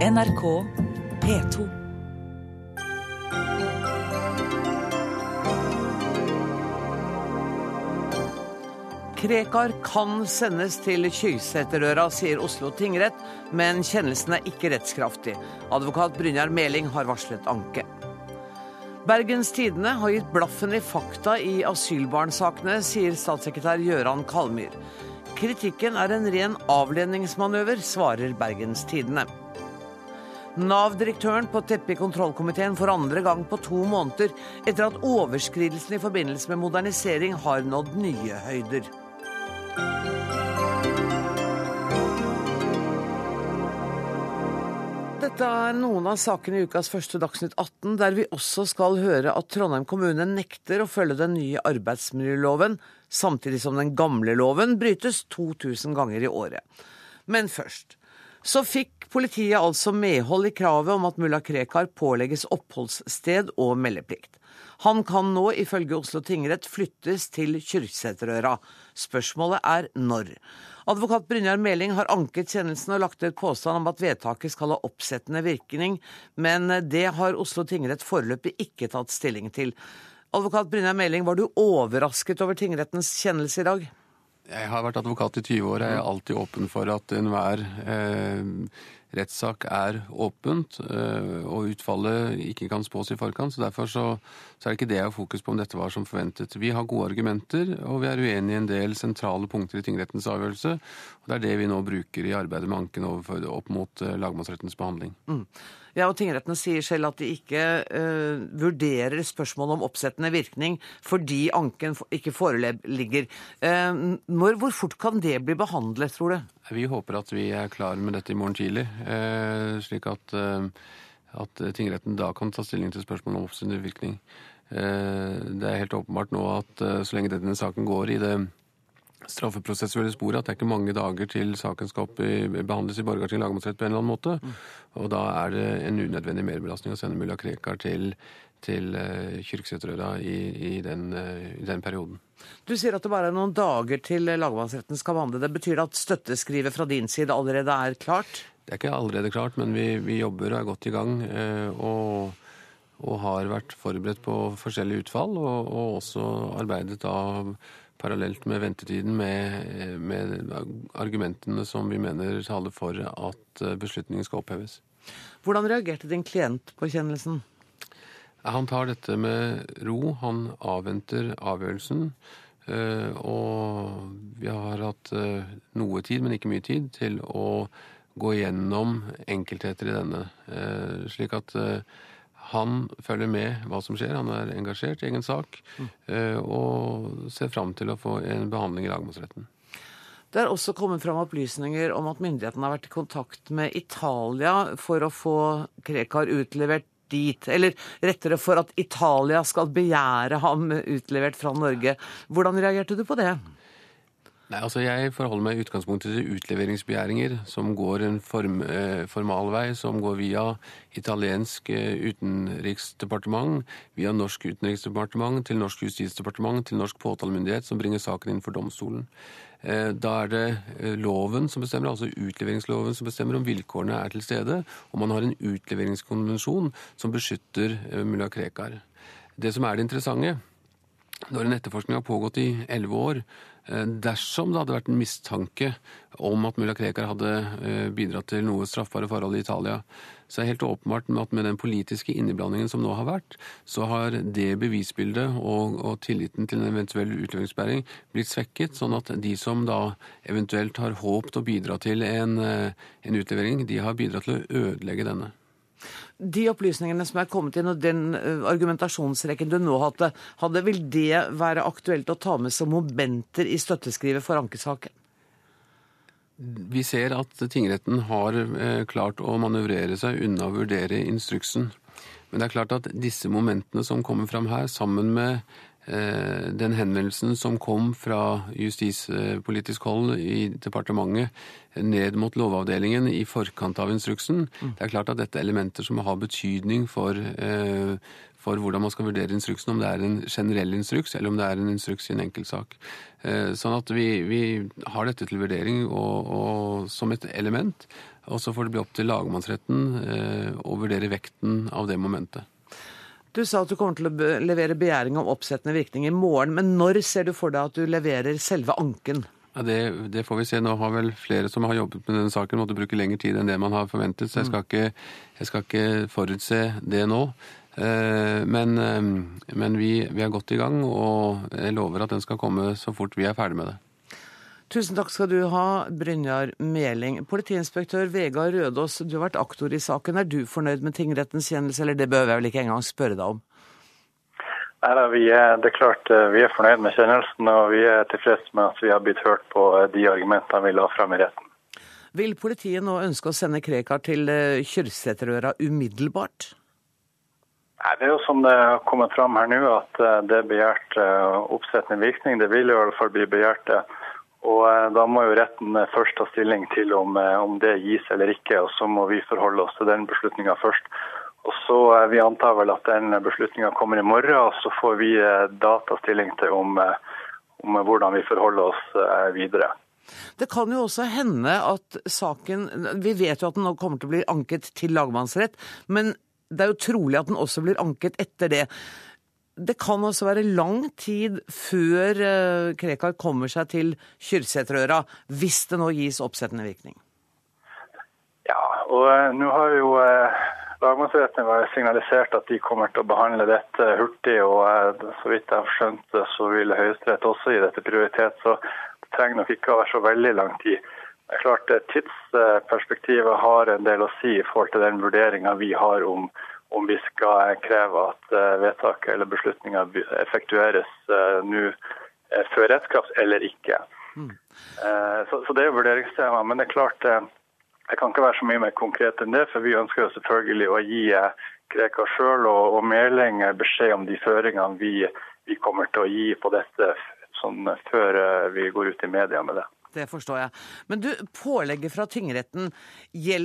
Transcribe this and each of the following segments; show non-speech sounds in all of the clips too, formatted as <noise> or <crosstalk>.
NRK P2. Krekar kan sendes til Kyrksæterøra, sier Oslo tingrett, men kjennelsen er ikke rettskraftig. Advokat Brynjar Meling har varslet anke. Bergens Tidende har gitt blaffen i fakta i asylbarnsakene, sier statssekretær Gøran Kalmyr. Kritikken er en ren avledningsmanøver, svarer Bergens Tidende. Nav-direktøren på teppet i kontrollkomiteen for andre gang på to måneder etter at overskridelsen i forbindelse med modernisering har nådd nye høyder. Dette er noen av sakene i ukas første Dagsnytt 18, der vi også skal høre at Trondheim kommune nekter å følge den nye arbeidsmiljøloven, samtidig som den gamle loven brytes 2000 ganger i året. Men først. Så fikk politiet altså medhold i kravet om at mulla Krekar pålegges oppholdssted og meldeplikt. Han kan nå ifølge Oslo tingrett flyttes til Kyrksæterøra. Spørsmålet er når. Advokat Brynjar Meling har anket kjennelsen og lagt ut påstand om at vedtaket skal ha oppsettende virkning, men det har Oslo tingrett foreløpig ikke tatt stilling til. Advokat Brynjar Meling, var du overrasket over tingrettens kjennelse i dag? Jeg har vært advokat i 20 år. Jeg er alltid åpen for at enhver eh, rettssak er åpent, eh, og utfallet ikke kan spås i forkant. så Derfor så, så, er det ikke det jeg har fokus på om dette var som forventet. Vi har gode argumenter, og vi er uenige i en del sentrale punkter i tingrettens avgjørelse. og Det er det vi nå bruker i arbeidet med anken opp mot eh, lagmannsrettens behandling. Mm. Ja, og Tingrettene sier selv at de ikke uh, vurderer spørsmålet om oppsettende virkning fordi anken ikke foreligger. Uh, når, hvor fort kan det bli behandlet, tror du? Vi håper at vi er klar med dette i morgen tidlig, uh, slik at, at, tingretten da kan ta stilling til spørsmålet om oppsettende virkning. Det er helt åpenbart nå at så lenge denne saken går i det straffeprosessuelle sporet at det er ikke mange dager til saken skal i, behandles i Borgarting lagmannsrett på en eller annen måte. Mm. Og da er det en unødvendig merbelastning å sende mulla Krekar til, til uh, Kyrksæterøra i, i, uh, i, den, perioden. Du sier at det bare er noen dager til lagmannsretten skal behandle det. Betyr det at støtteskrivet fra din side allerede er klart? Det er ikke allerede klart, men vi, vi jobber og er godt i gang. Uh, og og har vært forberedt på forskjellige utfall, og, og også arbeidet da parallelt med ventetiden med, med, argumentene som vi mener taler for at eh, beslutningen skal oppheves. Hvordan reagerte din klient på kjennelsen? Han tar dette med ro. Han avventer avgjørelsen. Eh, og vi har hatt eh, noe tid, men ikke mye tid, til å gå gjennom enkeltheter i denne. Slik at han følger med hva som skjer, han er engasjert i egen sak mm. og ser fram til å få en behandling i lagmannsretten. Det er også kommet fram opplysninger om at myndighetene har vært i kontakt med Italia for å få Krekar utlevert dit. Eller rettere for at Italia skal begjære ham utlevert fra Norge. Hvordan reagerte du på det? Nei, altså Jeg forholder meg i utgangspunktet til utleveringsbegjæringer som går en form, eh, formalvei, som går via italiensk eh, utenriksdepartement, via norsk utenriksdepartement, til norsk justisdepartement, til norsk påtalemyndighet, som bringer saken inn for domstolen. Eh, da er det eh, loven som bestemmer, altså utleveringsloven som bestemmer om vilkårene er til stede, og man har en utleveringskonvensjon som beskytter mulla Krekar. Det som er det interessante, når en etterforskning har pågått i elleve år, dersom det hadde vært en mistanke om at mulla Krekar hadde eh, bidratt til noe straffbare forhold i Italia, så er det helt åpenbart at med den politiske inneblandingen som nå har vært, så har det bevisbildet og, og tilliten til en eventuell utleveringsbæring blitt svekket, sånn at de som da eventuelt har håpt å bidra til en, eh, en utlevering, de har bidratt til å ødelegge denne. De opplysningene som er kommet inn, og den eh, argumentasjonsrekken du nå hadde, hadde, vil det være aktuelt å ta med som momenter i støtteskrivet for ankesaken? Vi ser at tingretten har eh, klart å manøvrere seg unna å vurdere instruksen. Men det er klart at disse momentene som kommer fram her, sammen med Eh, den henvendelsen som kom fra justispolitisk hold i departementet ned mot Lovavdelingen i forkant av instruksen. Mm. Det er klart at dette er elementer som har betydning for, eh, for hvordan man skal vurdere instruksen, om det er en generell instruks eller om det er en instruks i en enkeltsak. Eh, sånn at vi, vi har dette til vurdering og, og som et element. Og så får det bli opp til lagmannsretten eh, å vurdere vekten av det momentet. Du sa at du kommer til å levere begjæring om oppsettende virkning i morgen, men når ser du for deg at du leverer selve anken? Ja, det, det, får vi se. Nå har vel flere som har jobbet med denne saken måttet bruke lengre tid enn det man har forventet, så jeg skal ikke, jeg skal ikke forutse det nå. Eh, men, eh, men vi, vi, er godt i gang, og jeg lover at den skal komme så fort vi er ferdig med det. Tusen takk skal du ha, Brynjar Meling. Politiinspektør Vegard Rødås, du har vært aktor i saken. Er du fornøyd med tingrettens kjennelse, eller det behøver jeg vel ikke engang spørre deg om? Nei, vi er, Det er klart eh, vi er fornøyd med kjennelsen, og vi er tilfreds med at vi har blitt hørt på eh, de argumentene vi la fram i retten. Vil politiet nå ønske å sende Krekar til eh, Kyrksæterøra umiddelbart? Nei, Det er jo som det har kommet fram her nå, at det er begjært oppsettende virkning. Det vil i hvert fall bli begjært det. Og Da må jo retten først ta stilling til om, om det gis eller ikke, og så må vi forholde oss til den beslutninga først. Og så Vi antar vel at den beslutninga kommer i morgen, og så får vi da ta stilling til om, om hvordan vi forholder oss videre. Det kan jo også hende at saken Vi vet jo at den nå kommer til å bli anket til lagmannsrett, men det er jo trolig at den også blir anket etter det det kan også være lang tid før eh, Krekar kommer seg til Kyrksæterøra, hvis det nå gis oppsettende virkning? Ja, og nå har jo uh, var signalisert at de kommer til å behandle dette hurtig. og Så vidt jeg har skjønt det, så vil Høyesterett også gi dette prioritet. Så det trenger nok ikke å være så veldig lang tid. Det er klart Tidsperspektivet har en del å si i forhold til den vurderinga vi har om om vi skal kreve at eh, vedtaket eller beslutninga effektueres eh, nå eh, før rettskraft eller ikke. Mm. Så, så, Det er jo vurderingstema. Men det er klart, jeg kan ikke være så mye mer konkret enn det. For vi ønsker jo selvfølgelig å gi Krekar sjøl og, og Meling beskjed om de føringene vi, vi, kommer til å gi på dette sånn, før vi går ut i media med det. Det forstår jeg. Men du, pålegget fra tingretten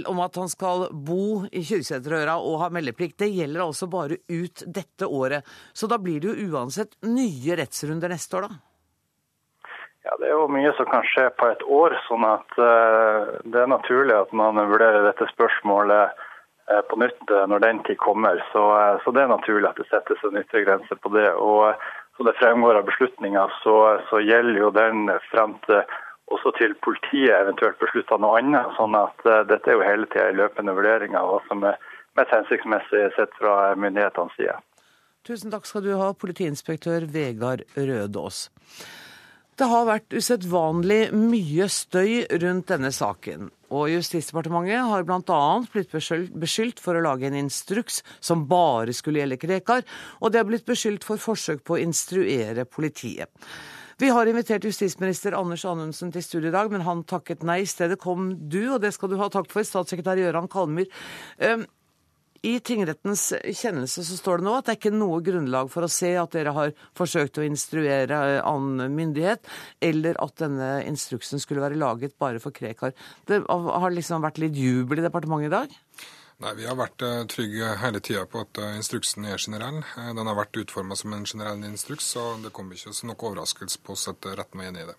om at han skal bo i Kyrksæterøra og ha meldeplikt, det gjelder altså bare ut dette året. Så da blir det jo uansett nye rettsrunder neste år, da? Det er jo mye som kan skje på et år, sånn at uh, det er naturlig at man vurderer dette spørsmålet uh, på nytt uh, når den tid kommer. Så, så, det er naturlig at det settes en ytre grense på det. Og som det fremgår av beslutninga, så, så, gjelder jo den frem til også til politiet eventuelt beslutter noe annet. sånn at Dette er jo hele tida løpende vurderinger av hva som er mest hensiktsmessig sett fra myndighetenes side. Tusen takk skal du ha, politiinspektør Vegard Rødås. Det har vært usedvanlig mye støy rundt denne saken. Og Justisdepartementet har bl.a. blitt beskyldt for å lage en instruks som bare skulle gjelde Krekar, og det har blitt beskyldt for forsøk på å instruere politiet. Vi har invitert justisminister Anders Anundsen til studio i dag, men han takket nei. I stedet kom du, og det skal du ha takk for, statssekretær Gøran Kalmyr. I tingrettens kjennelse så står det nå at det er ikke noe grunnlag for å se at dere har forsøkt å instruere eh, annen myndighet, eller at denne instruksen skulle være laget bare for Krekar. Det har liksom vært litt jubel i departementet i dag? Nei, Vi har vært uh, trygge hele tida på at uh, instruksen er generell. Den har vært utforma som en generell instruks, så det kom ikke som noe overraskelse på oss at retten var enig i det.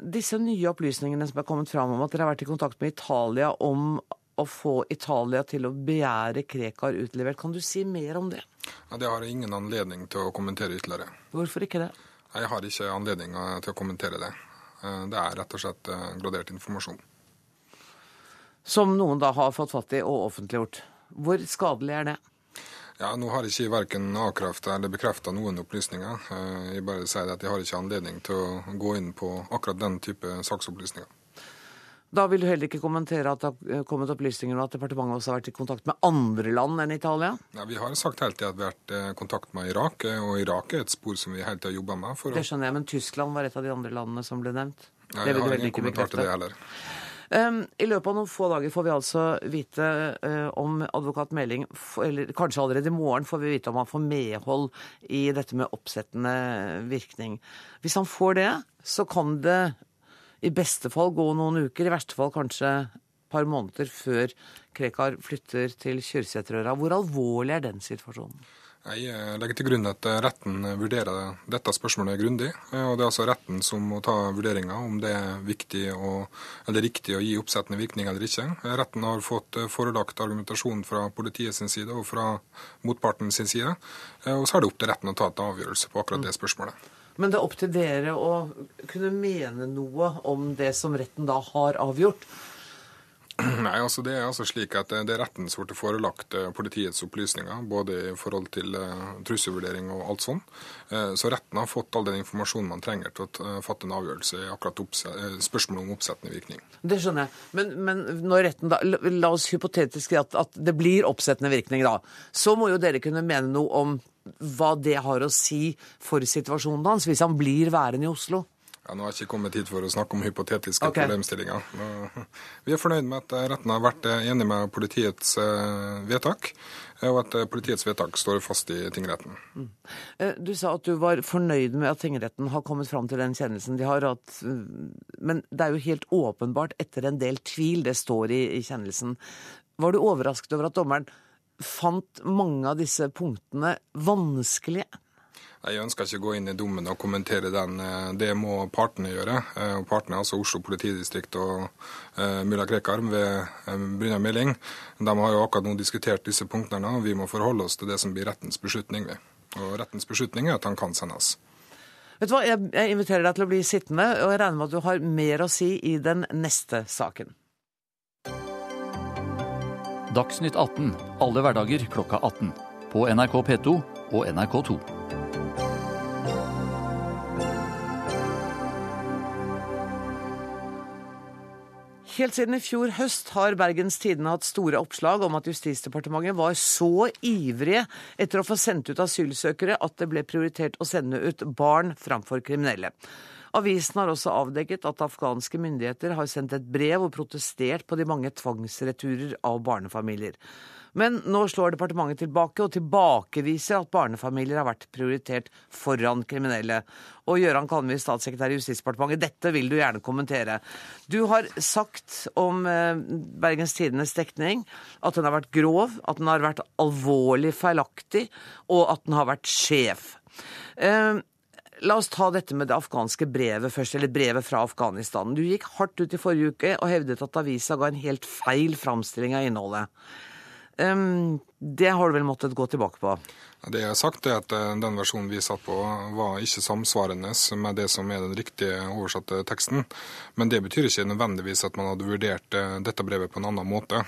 Disse nye opplysningene som er kommet fram om at dere har vært i kontakt med Italia om å få Italia til å begjære Krekar utlevert, kan du si mer om det? Ja, det har jeg ingen anledning til å kommentere ytterligere. Hvorfor ikke det? Jeg har ikke anledning til å kommentere det. Det er rett og slett gradert informasjon som noen da har fått fatt i og offentliggjort. Hvor skadelig er det? Ja, Nå har jeg ikke verken avkrefta eller bekrefta noen opplysninger. Eh, jeg bare sier at jeg har ikke anledning til å gå inn på akkurat den type saksopplysninger. Da vil du heller ikke kommentere at det har kommet opplysninger om at departementet også har vært i kontakt med andre land enn Italia? Ja, Vi har sagt hele tida at vi har vært i kontakt med Irak, og Irak er et spor som vi hele tida jobber med. det skjønner jeg, men Tyskland var et av de andre landene som ble nevnt? Ja, jeg har ingen kommentar til det heller. I løpet av noen få dager får vi altså vite uh, om advokat Meling, eller kanskje allerede i morgen får vi vite om han får medhold i dette med oppsettende virkning. Hvis han får det, så kan det i beste fall gå noen uker, i verste fall kanskje et par måneder før Krekar flytter til Kyrksæterøra. Hvor alvorlig er den situasjonen? Jeg legger til grunn at retten vurderer dette spørsmålet grundig. og Det er altså retten som må ta vurderinga om det er viktig og, eller riktig å gi oppsettende virkning eller ikke. Retten har fått forelagt argumentasjon fra politiet sin side og fra motparten sin side. Og så er det opp til retten å ta et avgjørelse på akkurat det spørsmålet. Men det er opp til dere å kunne mene noe om det som retten da har avgjort. Nei, altså Det er altså slik at det er retten som ble forelagt eh, politiets opplysninger, både i forhold til uh, trusselvurdering og alt. Uh, så retten har fått all den informasjonen man trenger til å fatte en avgjørelse i akkurat spørsmålet om oppsettende virkning. Det skjønner jeg. Men, men når retten da, la oss hypotetisk si at, at det blir oppsettende virkning, da. Så må jo dere kunne mene noe om hva det har å si for situasjonen hans, hvis han blir værende i Oslo? Ja, Nå har jeg ikke kommet hit for å snakke om hypotetiske okay. problemstillinger. <laughs> Vi er fornøyd med at retten har vært enig med politiets eh, vedtak, og at politiets vedtak står fast i tingretten. Mm. Eh, du sa at du var fornøyd med at tingretten har kommet fram til den kjennelsen de har. At, eh, men det er jo helt åpenbart, etter en del tvil, det står i, i kjennelsen. Var du overrasket over at dommeren fant mange av disse punktene vanskelige? Jeg ønsker ikke å gå inn i dommen og kommentere den. Eh, det må partene gjøre. Eh, og Partene, altså Oslo politidistrikt og uh, mulla Krekar ved Brynjar Meling, de har jo akkurat nå diskutert disse punktene, og vi må forholde oss til det som blir rettens beslutning. Og rettens beslutning er at han kan sendes. Vet du hva, jeg inviterer deg til å bli sittende, og jeg regner med at du har mer å si i den neste saken. Dagsnytt 18 alle hverdager klokka 18. På NRK P2 og NRK2. Helt siden i fjor høst har Bergens Tidende hatt store oppslag om at Justisdepartementet var så ivrige etter å få sendt ut asylsøkere at det ble prioritert å sende ut barn framfor kriminelle. Avisen har også avdekket at afghanske myndigheter har sendt et brev og protestert på de mange tvangsreturer av barnefamilier. Men nå slår departementet tilbake og tilbakeviser at barnefamilier har vært prioritert foran kriminelle. Og Gøran Kalmvik, statssekretær i Justisdepartementet, dette vil du gjerne kommentere. Du har sagt om eh, Bergens Tidendes dekning at den har vært grov, at den har vært alvorlig feilaktig, og at den har vært skjev. La oss ta dette med det afghanske brevet først, eller brevet fra Afghanistan. Du gikk hardt ut i forrige uke og hevdet at avisa ga en helt feil framstilling av innholdet. Um, det har du vel måttet gå tilbake på? Det jeg har sagt, er at eh, den versjonen vi satt på, var ikke samsvarende med det som er den riktige oversatte teksten. Men det betyr ikke nødvendigvis at man hadde vurdert eh, dette brevet på en annen måte.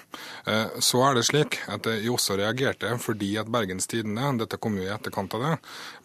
Eh, så er det slik at jeg også reagerte fordi at Bergens Tidende, dette kom jo i etterkant av det,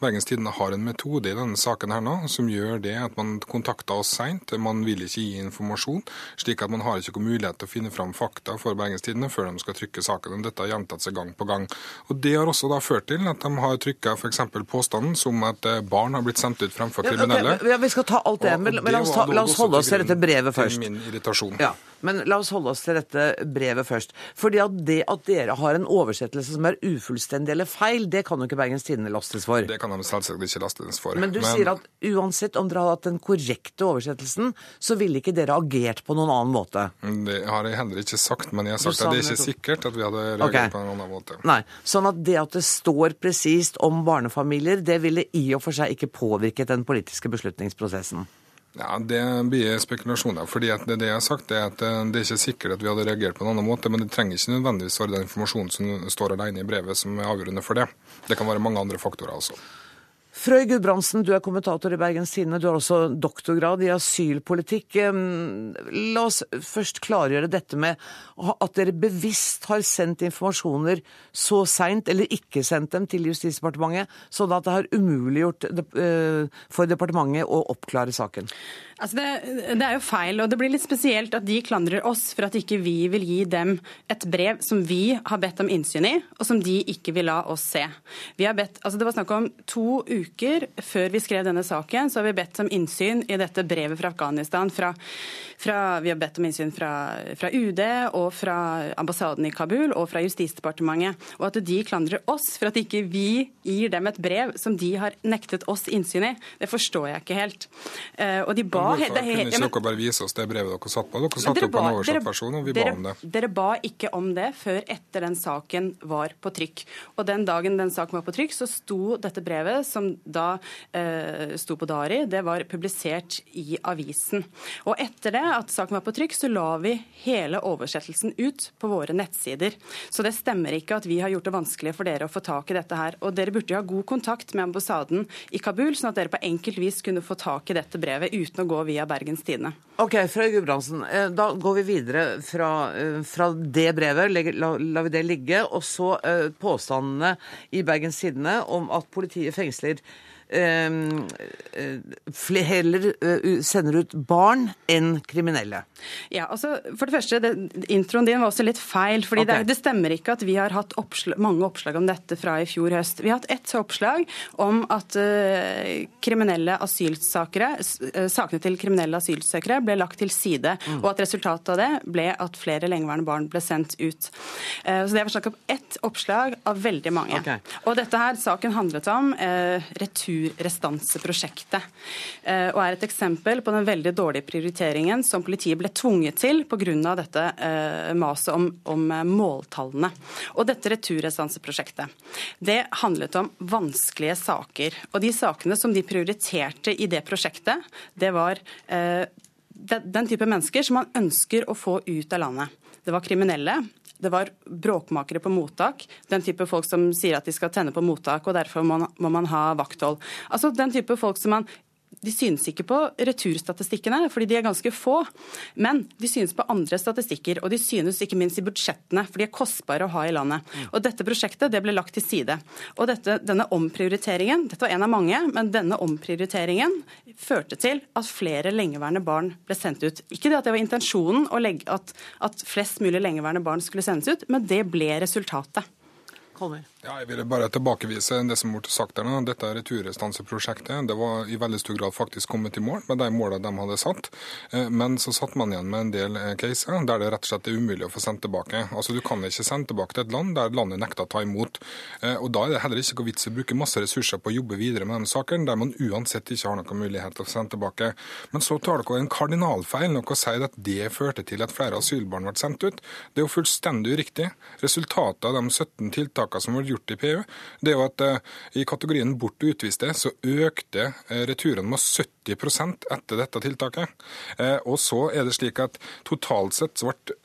Bergens Tidende har en metode i denne saken her nå som gjør det at man kontakter oss seint. Man vil ikke gi informasjon, slik at man har ikke mulighet til å finne fram fakta for Bergens Tidende før de skal trykke saken. Dette har gjentatt seg gang på gang. Og Det har også da ført til at de har trykka f.eks. påstanden som at eh, barn har blitt sendt ut fremfor kriminelle. Ja, okay. Vi skal ta alt det, men, men la, oss ta, la, oss holde oss til dette brevet først. Min irritasjon. Ja. Men la oss holde oss til dette brevet først. Fordi at det at dere har en oversettelse som er ufullstendig eller feil, det kan jo ikke Bergens Tidende lastes for. Det kan de selvsagt ikke lastes for. Men du Men... sier at uansett om dere hadde hatt den korrekte oversettelsen, så ville ikke dere agert på noen annen måte? Det har jeg heller ikke sagt, men jeg har sagt at det er ikke sikkert at vi hadde reagert okay. på en annen måte. Nei, Sånn at det at det står presist om barnefamilier, det ville i og for seg ikke påvirket den politiske beslutningsprosessen? Ja, Det blir spekulasjoner. fordi det, det jeg har sagt er at eh, det er ikke sikkert at vi hadde reagert på en annen måte, men det trenger ikke nødvendigvis være den informasjonen som står alene i brevet som er avgjørende for det. Det kan være mange andre faktorer også. Frøy Gudbrandsen, du er kommentator i Bergens Tidende. Du har også doktorgrad i asylpolitikk. La oss først klargjøre dette med at dere bevisst har sendt informasjoner så seint, eller ikke sendt dem til Justisdepartementet, sånn at det har umuliggjort eh, for departementet å oppklare saken. Altså det, det, er jo feil, og det blir litt spesielt at de klandrer oss for at ikke vi vil gi dem et brev som vi har bedt om innsyn i, og som de ikke vil la oss se. Vi har bedt, altså Det var snakk om to uker uker før vi skrev denne saken, så har vi bedt om innsyn i dette brevet fra Afghanistan. Fra, fra, vi har bedt om innsyn fra, fra, UD og fra ambassaden i Kabul og fra Justisdepartementet. Og at de klandrer oss for at ikke vi gir dem et brev som de har nektet oss innsyn i, det forstår jeg ikke helt. Uh, og de ba... Hvorfor kunne ikke dere bare vise oss det brevet dere satt på? Dere satt jo på en oversatt versjon, og vi dere, ba om det. Dere ba ikke om det før etter den saken var på trykk. Og den dagen den saken var på trykk, så sto dette brevet, som da eh, sto på Dari, det var publisert i avisen. Og etter det, at saken var på trykk, så la vi hele oversettelsen ut på våre nettsider. Så det stemmer ikke at vi har gjort det vanskelig for dere å få tak i dette her. Og dere burde jo ha god kontakt med ambassaden i Kabul, sånn at dere på enkelt vis kunne få tak i dette brevet uten å gå via Bergens Tidende. Ok, Frøy Gudbrandsen. Eh, da går vi videre fra, eh, fra det brevet, lar la vi det ligge. Og så uh, påstandene i Bergens Tidende om at politiet fengsler eh, heller eh, sender ut barn enn kriminelle? Ja, altså for det første, det, Introen din var også litt feil. fordi okay. det, det, stemmer ikke at vi har hatt oppslag, mange oppslag om dette fra i fjor høst. Vi har hatt ett oppslag om at uh, kriminelle asylsakere, uh, sakene til kriminelle asylsøkere ble lagt til side, mm. og at resultatet av det ble at flere lengeværende barn ble sendt ut. Uh, så Det var snakk om ett oppslag av veldig mange. Okay. Og dette her, Saken handlet om retur naturrestanseprosjektet. Eh, og er et eksempel på den veldig dårlige prioriteringen som politiet ble tvunget til pga. dette eh, maset om, om måltallene. Og dette returrestanseprosjektet det handlet om vanskelige saker. Og de sakene som de prioriterte i det prosjektet, det var eh, den type mennesker som man ønsker å få ut av landet. Det var kriminelle, det var bråkmakere på mottak. Den type folk som sier at de skal tenne på mottak, og derfor må, må man ha vakthold. Altså Den type folk som man de synes ikke på returstatistikkene, fordi de er ganske få. Men de synes på andre statistikker, og de synes ikke minst i budsjettene, for de er kostbare å ha i landet. Og Dette prosjektet det ble lagt til side. Og dette, denne omprioriteringen, dette var en av mange, men denne omprioriteringen førte til at flere lengeværende barn ble sendt ut. Ikke det at det var intensjonen at, at flest mulig lengeværende barn skulle sendes ut, men det ble resultatet. Kolmer. Ja, jeg vil bare tilbakevise det som ble sagt der nå. Dette returrestanseprosjektet det var i veldig stor grad faktisk kommet i mål med de målene de hadde satt. Eh, men så satt man igjen med en del eh, caser der det rett og slett er umulig å få sendt tilbake. Altså Du kan ikke sende tilbake til et land der landet nekter å ta imot. Eh, og Da er det heller ikke noe vits å bruke masse ressurser på å jobbe videre med de saken, der man uansett ikke har noen mulighet til å sende tilbake. Men så tar dere en kardinalfeil når dere sier at det førte til at flere asylbarn ble sendt ut. Det er jo fullstendig uriktig. Resultatet av de 17 tiltakene som ble gjort i PU, det er jo at eh, i kategorien bort og utviste så økte eh, returene med 70% etter dette tiltaket. Eh, og så er det slik at totalt sett så ble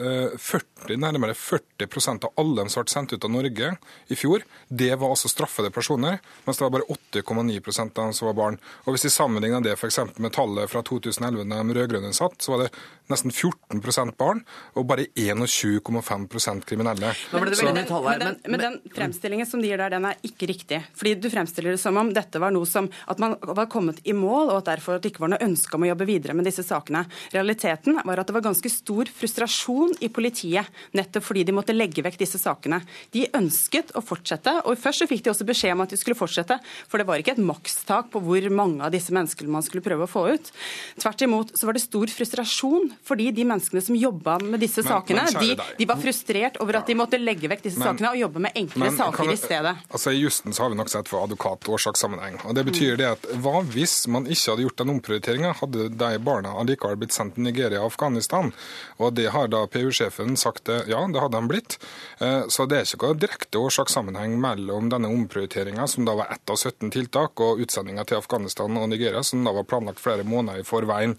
40, nærmere 40% av alle som ble sendt ut av Norge i fjor, det var altså straffede personer, mens det var bare 8,9% av dem som var barn. Og Hvis vi sammenligner det f.eks. med tallet fra 2011 da de rød-grønne satt, så var det nesten 14% barn og bare 21,5 kriminelle. Veldig tall her, men, men, men den fremstillingen som de gir der, den er ikke riktig. Fordi Du fremstiller det som om dette var noe som at man var kommet i mål, og at derfor at det ikke var noe ønske om å jobbe videre med disse sakene. Realiteten var at det var ganske stor frustrasjon i politiet, nettopp fordi de måtte legge vekk disse sakene. De ønsket å fortsette, og først så fikk de også beskjed om at de skulle fortsette, for det var ikke et makstak på hvor mange av disse menneskene man skulle prøve å få ut. Tvert imot så var det stor frustrasjon fordi de menneskene som jobba med disse men, sakene, men, de, de, var frustrert over at de måtte legge vekk disse men, sakene og jobbe med enkle saker i stedet. Altså I jussen så har vi nok sett for advokat-årsakssammenheng. og Det betyr det at hva hvis man ikke hadde gjort den omprioriteringa, hadde de barna allikevel blitt sendt til Nigeria og Afghanistan? Og det har da PU-sjefen sagt ja, det hadde de blitt. Eh, så det er ikke noe direkte årsakssammenheng mellom denne omprioriteringa, som da var ett av 17 tiltak, og utsendinga til Afghanistan og Nigeria, som da var planlagt flere måneder i forveien.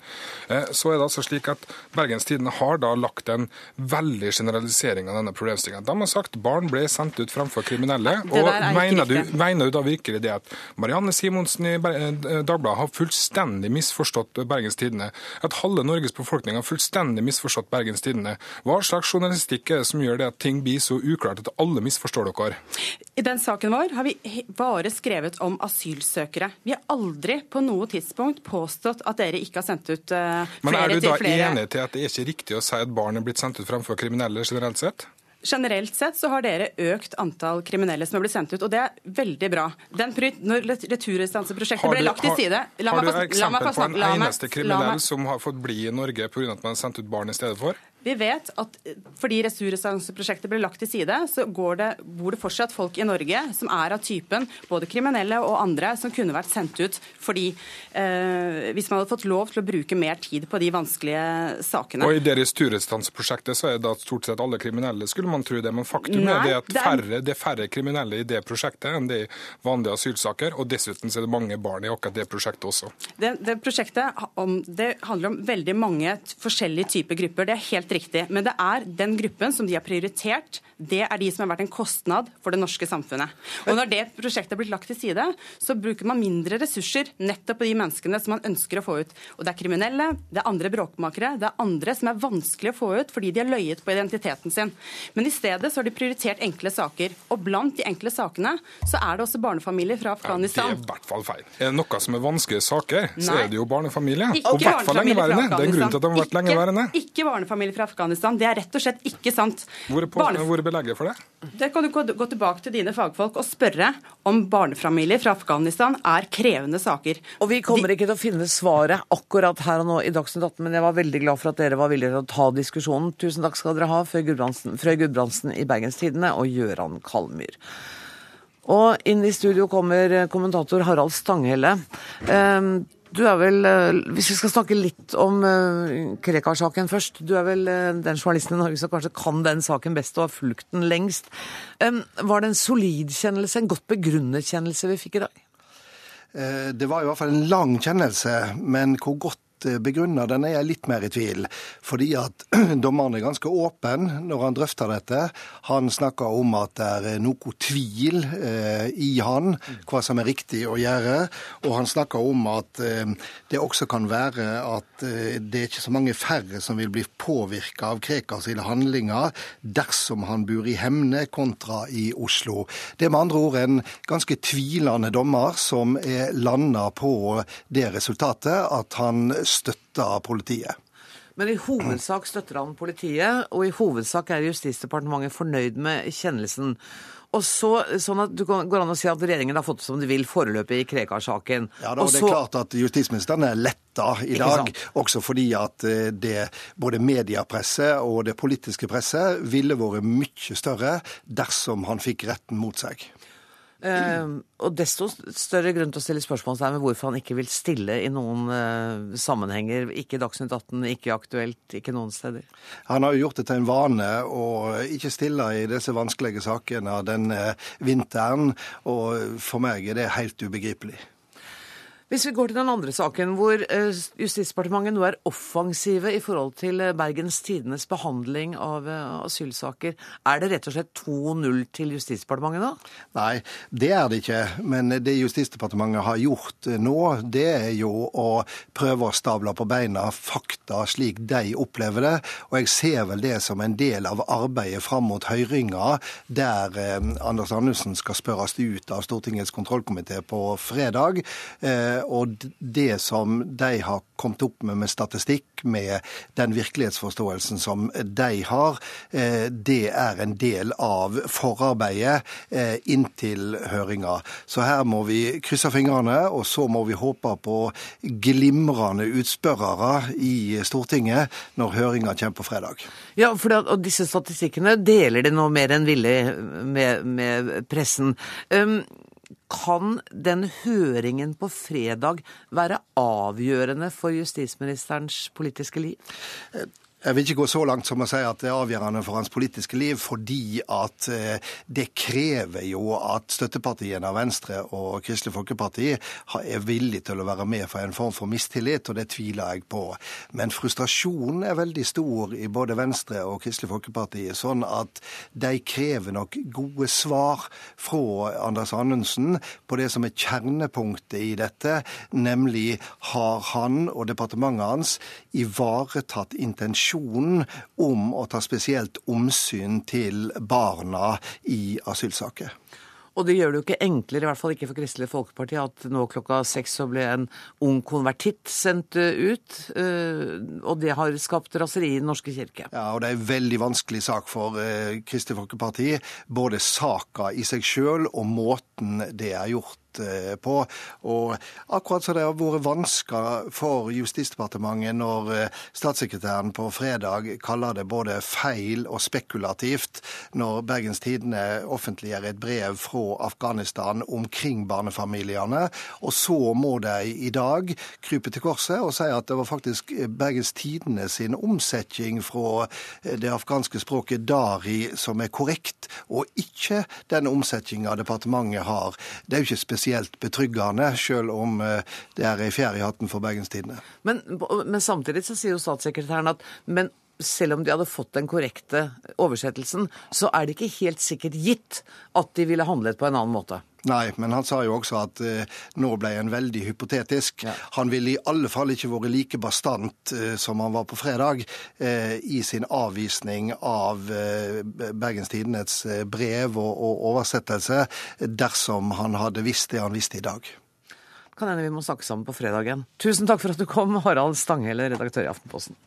Eh, så er det altså slik at Bergens Tidende har da lagt en veldig generalisering av denne problemstillinga. De har sagt barn ble sendt ut fremfor kriminelle. og mener du, mener du, da virkelig det at Marianne Simonsen i eh, Dagbladet har fullstendig misforstått Bergens Tidende? At halve Norges befolkning har fullstendig misforstått Bergens Tidende? Hva slags journalistikk er det som gjør det at ting blir så uklart at alle misforstår dere? I den saken vår har vi bare skrevet om asylsøkere. Vi har aldri på noe tidspunkt påstått at dere ikke har sendt ut uh, flere til flere. Men er du da enig til at det er ikke riktig å si at barn er blitt sendt ut fremfor kriminelle generelt sett? Generelt sett så har dere økt antall kriminelle som har blitt sendt ut, og det er veldig bra. Den, når returrestanseprosjektet ble lagt til side Har du eksempel på en eneste kriminell som har fått bli i Norge pga. at man har sendt ut barn i stedet for? Vi vet at fordi returrestanseprosjektet ble lagt til side, så det, bor det fortsatt folk i Norge som er av typen både kriminelle og andre som kunne vært sendt ut fordi eh, hvis man hadde fått lov til å bruke mer tid på de vanskelige sakene. Og I det returrestanseprosjektet så er det at stort sett alle kriminelle, skulle man tro det. Men faktum Nei, er det at det. Færre, det er færre kriminelle i det prosjektet enn det i vanlige asylsaker. Og dessuten så er det mange barn i akkurat det prosjektet også. Det, det prosjektet om, det handler om veldig mange forskjellige typer grupper. Det er helt riktig. Men det er den gruppen som de har prioritert, det er de som har vært en kostnad for det norske samfunnet. Og når det prosjektet er blitt lagt til side, så bruker man mindre ressurser nettopp på de menneskene som man ønsker å få ut. Og det er kriminelle, det er andre bråkmakere, det er andre som er vanskelig å få ut fordi de har løyet på identiteten sin. Men i stedet så har de prioritert enkle saker. Og blant de enkle sakene så er det også barnefamilier fra Afghanistan. Ja, det er i hvert fall feil. Er det noe som er vanskelige saker, så er det jo barnefamilier. Og i hvert fall lengeværende. Det er en grunn til at de har vært lengeværende. Ikke barnefamilier fra Afghanistan. Det er rett og slett ikke sant. Hvor er, på, hvor er belegget for det? Det kan du gå tilbake til dine fagfolk og spørre om barnefamilier fra Afghanistan er krevende saker. Og Vi kommer De... ikke til å finne svaret akkurat her og nå i Dagsnytt 18, men jeg var veldig glad for at dere var villige til å ta diskusjonen. Tusen takk skal dere ha, Frøy Gudbrandsen i Bergenstidene og Gøran Kalmyr. Og inn i studio kommer kommentator Harald Stanghelle. Um, du er vel, eh, Hvis vi skal snakke litt om uh, Krekar-saken først. Du er vel uh, den journalisten i Norge som kanskje kan den saken best og har fulgt den lengst. Var det en solid kjennelse, en godt begrunnet kjennelse vi fikk i dag? Det var i hvert fall en lang kjennelse, men hvor godt Eh, begrunna, den er jeg litt mer i tvil. Fordi at <clears throat> dommeren er ganske åpen når han drøfter dette. Han snakker om at det er noe tvil eh, i han hva som er riktig å gjøre. Og han snakker om at eh, det også kan være at eh, det er ikke så mange færre som vil bli påvirka av Krekar sine handlinger dersom han bor i Hemne kontra i Oslo. Det er med andre ord en ganske tvilende dommer som er landa på det resultatet at han støtta politiet. Men i hovedsak støtter han politiet, og i hovedsak er Justisdepartementet fornøyd med kjennelsen. Og så, sånn at Du går an å si at regjeringen har fått det som de vil foreløpig i Krekar-saken. Ja, da, og det er klart at Justisministeren er letta i dag, også fordi at eh, det både mediepresset og det politiske presset ville vært mye større dersom han fikk retten mot seg. Uh, og desto større grunn til å stille spørsmål med hvorfor han ikke vil stille i noen uh, sammenhenger. Ikke Dagsnytt 18, ikke aktuelt, ikke noen steder. Han har jo gjort det til en vane å ikke stille i disse vanskelige sakene denne vinteren, og for meg er det helt ubegripelig. Hvis vi går til den andre saken, hvor eh, Justisdepartementet nå er offensive i forhold til eh, Bergens Tidenes behandling av eh, asylsaker, er det rett og slett 2-0 til Justisdepartementet da? Nei, det er det ikke. Men det Justisdepartementet har gjort nå, det er jo å prøve å stable på beina fakta slik de opplever det. Og jeg ser vel det som en del av arbeidet fram mot høringa, der Anders Andersen skal spørres ut av Stortingets kontrollkomité på fredag. Og det som de har kommet opp med med statistikk, med den virkelighetsforståelsen som de har, eh, det er en del av forarbeidet eh, inntil høringa. Så her må vi krysse fingrene, og så må vi håpe på glimrende utspørrere i Stortinget når høringa kommer på fredag. Ja, for det, og disse statistikkene deler de nå mer enn villig med, med pressen. Um, kan den høringen på fredag være avgjørende for justisministerens politiske liv? Jeg vil ikke gå så langt som å si at det er avgjørende for hans politiske liv, fordi at eh, det krever jo at støttepartiene av Venstre og Kristelig Folkeparti er villige til å være med for en form for mistillit, og det tviler jeg på. Men frustrasjonen er veldig stor i både Venstre og Kristelig Folkeparti, sånn at de krever nok gode svar fra Anders Anundsen på det som er kjernepunktet i dette, nemlig har han og departementet hans ivaretatt intensjonen intensjonen om å ta spesielt omsyn til barna i asylsaker. Og det gjør det jo ikke enklere, i hvert fall ikke for Kristelig Folkeparti, at nå klokka seks så ble en ung konvertitt sendt eh, ut. Eh, og det har skapt raseri i Den norske kirke. Ja, og det er en veldig vanskelig sak for eh, Kristelig Folkeparti. Både saka i seg sjøl og måten det er gjort på. Og akkurat som det har vært vansker for Justisdepartementet når eh, statssekretæren på fredag kaller det både feil og spekulativt når Bergens Tidende offentliggjør et brev fra Afghanistan omkring barnefamiliene, og så må de i dag krype til korset og si at det var faktisk Bergens Tidende sin omsetning fra eh, det afghanske språket dari som er korrekt, og ikke den omsetninga departementet har. Det er jo ikke spesielt spesielt betryggende, selv om eh, det er ei fjær i hatten for Bergenstidene. Men, men samtidig så sier jo statssekretæren at men selv om de hadde fått den korrekte oversettelsen, så er det ikke helt sikkert gitt at de ville handlet på en annen måte. Nei, men han sa jo også at eh, nå ble han veldig hypotetisk. Ja. Han ville i alle fall ikke vært like bastant eh, som han var på fredag eh, i sin avvisning av eh, Bergens Tidendes eh, brev og, og, oversettelse dersom han hadde visst det han visste i dag. Kan hende vi må snakke sammen på fredagen. Tusen takk for at du kom, Harald Stanghelle, redaktør i Aftenposten.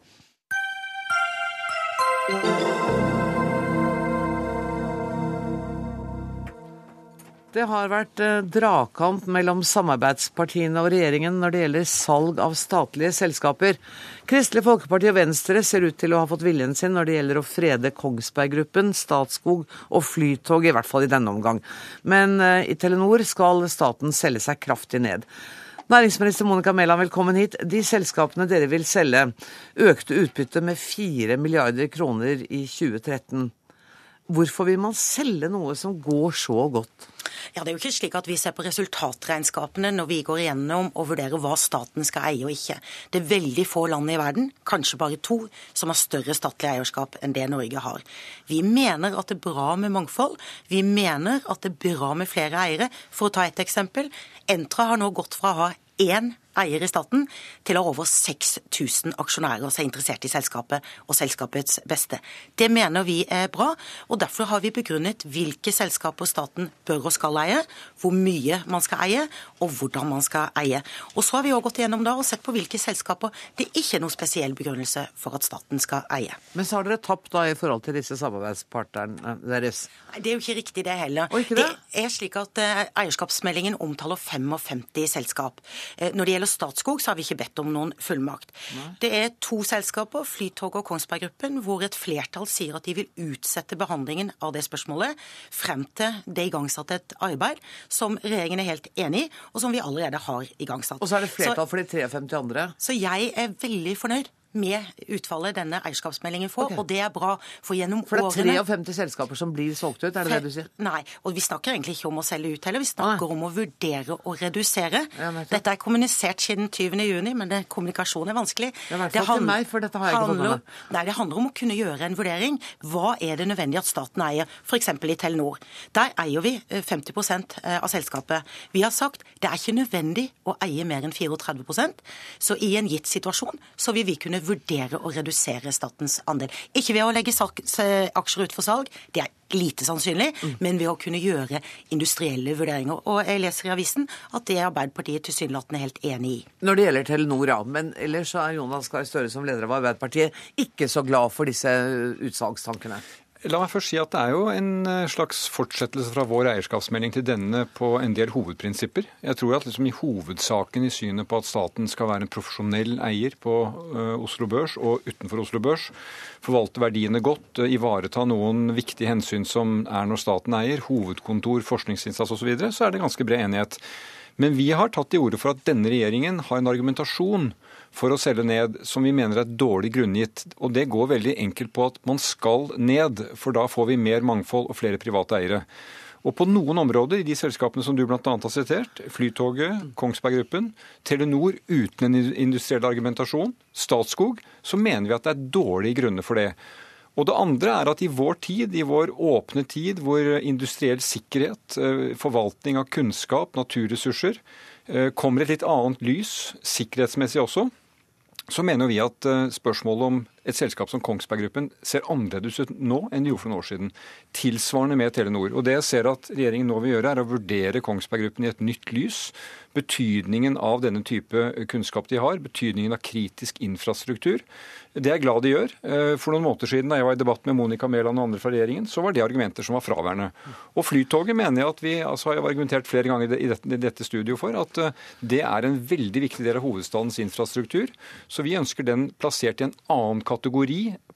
Det har vært eh, dragkamp mellom samarbeidspartiene og regjeringen når det gjelder salg av statlige selskaper. Kristelig Folkeparti og Venstre ser ut til å ha fått viljen sin når det gjelder å frede Kongsberg Gruppen, Statskog og Flytog, i hvert fall i denne omgang. Men eh, i Telenor skal staten selge seg kraftig ned. Næringsminister Monica Mæland, velkommen hit. De selskapene dere vil selge, økte utbyttet med 4 milliarder kroner i 2013. Hvorfor vil man selge noe som går så godt? Ja, Det er jo ikke slik at vi ser på resultatregnskapene når vi går igjennom og vurderer hva staten skal eie og ikke. Det er veldig få land i verden, kanskje bare to, som har større statlig eierskap enn det Norge har. Vi mener at det er bra med mangfold. Vi mener at det er bra med flere eiere. For å ta et eksempel. Entra har nå gått fra å ha én eier i staten, til å ha over 6000 aksjonærer som er interessert i selskapet og selskapets beste. Det mener vi er bra, og derfor har vi begrunnet hvilke selskaper staten bør og skal eie, hvor mye man skal eie, og hvordan man skal eie. Og så har vi også gått gjennom da og sett på hvilke selskaper det ikke er noen spesiell begrunnelse for at staten skal eie. Men så har dere tapt da i forhold til disse samarbeidspartnerne deres? Det er jo ikke riktig det heller. Og ikke det? det er slik at uh, Eierskapsmeldingen omtaler 55 selskap. Uh, når det gjelder gjelder Statskog, så har vi ikke bedt om noen fullmakt. Nei. Det er to selskaper, Flytoget og Kongsberg Gruppen, hvor et flertall sier at de vil utsette behandlingen av det spørsmålet frem til det er igangsatt et arbeid som regjeringen er helt enig i, og som vi allerede har igangsatt. Og så er det flertall så, for de 53 andre? Så jeg er veldig fornøyd med utfallet denne eierskapsmeldingen får, okay. og det er bra. For gjennom årene For det er 53 selskaper som blir solgt ut, er det det du sier? Nei, og vi snakker egentlig ikke om å selge ut heller, vi snakker ah. om å vurdere å redusere. Ja, dette er kommunisert siden 20. juni, men det, kommunikasjon er vanskelig. Ja, det handler, meg, for dette har jeg ikke fått med meg. Nei, det handler om å kunne gjøre en vurdering. Hva er det nødvendig at staten eier, f.eks. i Telenor? Der eier vi 50 eh, eh, av selskapet. Vi har sagt det er ikke nødvendig å eie mer enn 34% så i en gitt situasjon så vil vi kunne vurdere å redusere statens andel. Ikke ved å legge aksjer ut for salg, det er lite sannsynlig, mm. men ved å kunne gjøre industrielle vurderinger. Og jeg leser i avisen at det er Arbeiderpartiet tilsynelatende helt enig i. Når det gjelder Telenor, ja. Men ellers så er Jonas Gahr Støre som leder av Arbeiderpartiet ikke så glad for disse utsalgstankene. La meg først si at det er jo en eh, slags fortsettelse fra vår eierskapsmelding til denne på en del hovedprinsipper. Jeg tror at liksom i hovedsaken i synet på at staten skal være en profesjonell eier på uh, Oslo Børs og utenfor Oslo Børs, forvalte verdiene godt, uh, ivareta noen viktige hensyn som er når staten eier, hovedkontor, forskningsinnsats osv., så, videre, så er det ganske bred enighet. Men vi har tatt til orde for at denne regjeringen har en argumentasjon for å selge ned som vi mener er dårlig grunngitt. Og det går veldig enkelt på at man skal ned, for da får vi mer mangfold og flere private eiere. Og på noen områder, i de selskapene som du bl.a. har sitert, Flytoget, Kongsberg Gruppen, Telenor uten en industriell argumentasjon, Statskog, så mener vi at det er dårlige grunner for det. Og det andre er at i vår tid, i vår åpne tid, hvor industriell sikkerhet, eh, forvaltning av kunnskap, naturressurser, eh, kommer et litt annet lys, sikkerhetsmessig også, så mener vi at eh, spørsmålet om et selskap som Kongsberg Gruppen ser annerledes ut nå enn de gjorde for noen år siden. Tilsvarende med Telenor. Og det jeg ser at regjeringen nå vil gjøre, er å vurdere Kongsberg Gruppen i et nytt lys betydningen av denne type kunnskap de har, betydningen av kritisk infrastruktur. Det er jeg glad de gjør. Eh, for noen måneder siden da jeg var i debatt med Monica Mæland og andre fra regjeringen, så var det argumenter som var fraværende. Og Flytoget mener jeg at vi altså har jeg argumentert flere ganger i dette, studio dette studioet for, at eh, det er en veldig viktig del av hovedstadens infrastruktur. Så vi ønsker den plassert i en annen kategori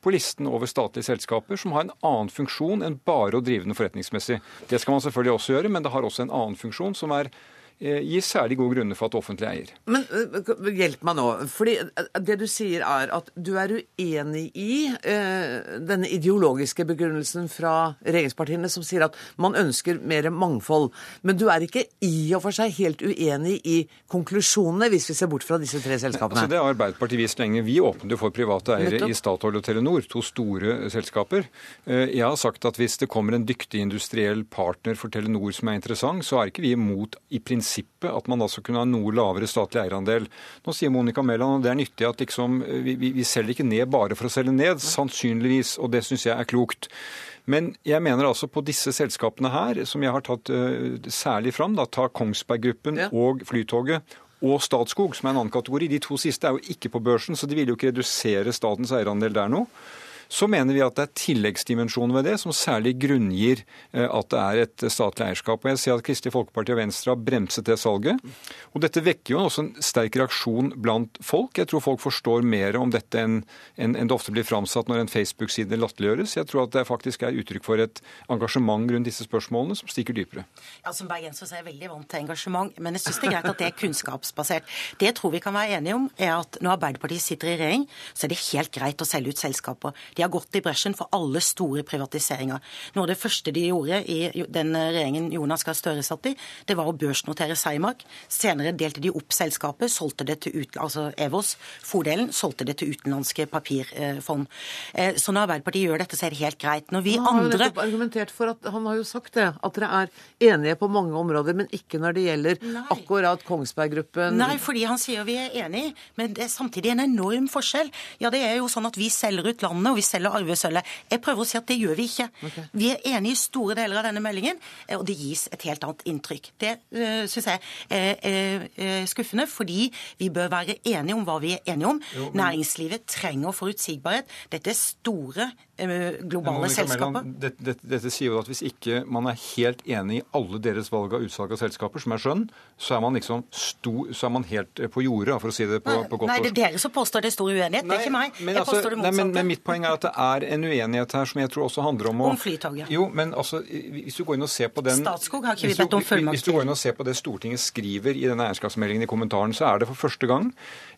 på listen over statlige selskaper som har en annen funksjon enn bare å drive den forretningsmessig. Det skal man selvfølgelig også gjøre, men det har også en annen funksjon som er gir særlig gode grunner for at offentlig eier. Men eh, hjelp meg nå. fordi eh, Det du sier er at du er uenig i eh, denne ideologiske begrunnelsen fra regjeringspartiene som sier at man ønsker mer mangfold. Men du er ikke i og for seg helt uenig i konklusjonene, hvis vi ser bort fra disse tre selskapene? Altså, det har Arbeiderpartiet vist lenge. Vi åpnet jo for private eiere Nettopp. i Statoil og Telenor, to store selskaper. Jeg har sagt at hvis det kommer en dyktig industriell partner for Telenor som er interessant, så er ikke vi imot i prinsippet prinsippet at man altså kunne ha noe lavere statlig eierandel. Nå sier Monica Mæland at det er nyttig at liksom, vi, vi, vi selger ikke ned bare for å selge ned, sannsynligvis, og det syns jeg er klokt. Men jeg mener altså på disse selskapene her, som jeg har tatt uh, særlig fram, da, ta Kongsberg Gruppen ja. og Flytoget og Statskog, som er en annen kategori. De to siste er jo ikke på børsen, så de vil jo ikke redusere statens eierandel der nå. Så mener vi at det er tilleggsdimensjoner ved det som særlig grunngir eh, at det er et statlig eierskap. Og Jeg ser at Kristelig Folkeparti og Venstre har bremset det salget. Og Dette vekker jo også en sterk reaksjon blant folk. Jeg tror folk forstår mer om dette enn, det ofte blir framsatt når en Facebook-side latterliggjøres. Jeg tror at det faktisk er uttrykk for et engasjement rundt disse spørsmålene som stikker dypere. Ja, Som bergenser er jeg veldig vant til engasjement, men jeg syns det er greit at det er kunnskapsbasert. Det jeg tror vi kan være enige om, er at når Arbeiderpartiet sitter i regjering, så er det helt greit å selge ut selskaper. De har gått i bresjen for alle store privatiseringer. Noe av det første de gjorde i den regjeringen Jonas Gahr Støre satt i, det var å børsnotere Seimark. Senere delte de opp selskapet, solgte det til ut, altså Evos, fordelen, solgte det til utenlandske papirfond. Eh, så når Arbeiderpartiet gjør dette, så er det helt greit. Når vi han har andre jo argumentert for at, Han har jo sagt det, at dere er enige på mange områder, men ikke når det gjelder Nei. akkurat Kongsberg Gruppen? Nei, fordi han sier vi er enige, men det er samtidig en enorm forskjell. Ja, det er jo sånn at vi selger ut landet, og vi selger arvesølvet. Jeg prøver å si at det gjør vi ikke. Okay. Vi er enige i store deler av denne meldingen, eh, og det gis et helt annet inntrykk. Det uh, eh, syns jeg er er skuffende, fordi vi bør være enige om hva vi er enige om. Jo, men... Næringslivet trenger forutsigbarhet. Dette er store globale selskaper. Dette, dette, dette, sier jo at hvis ikke man er helt enig i alle deres valg av utsalg av selskaper, som er skjønn, så er man liksom sto, så er man helt på jordet, for å si det på, på godt Nei, det er dere som påstår det er stor uenighet, nei, det er ikke meg. Men, altså, nei, men, men, mitt poeng er at det er en uenighet her som jeg tror også handler om å Om Flytoget. Jo, men altså, hvis du går inn og ser på den Statskog har ikke vi bedt om fullmakt Hvis du går inn og ser på det Stortinget skriver i denne eierskapsmeldingen i kommentaren, så er det for første gang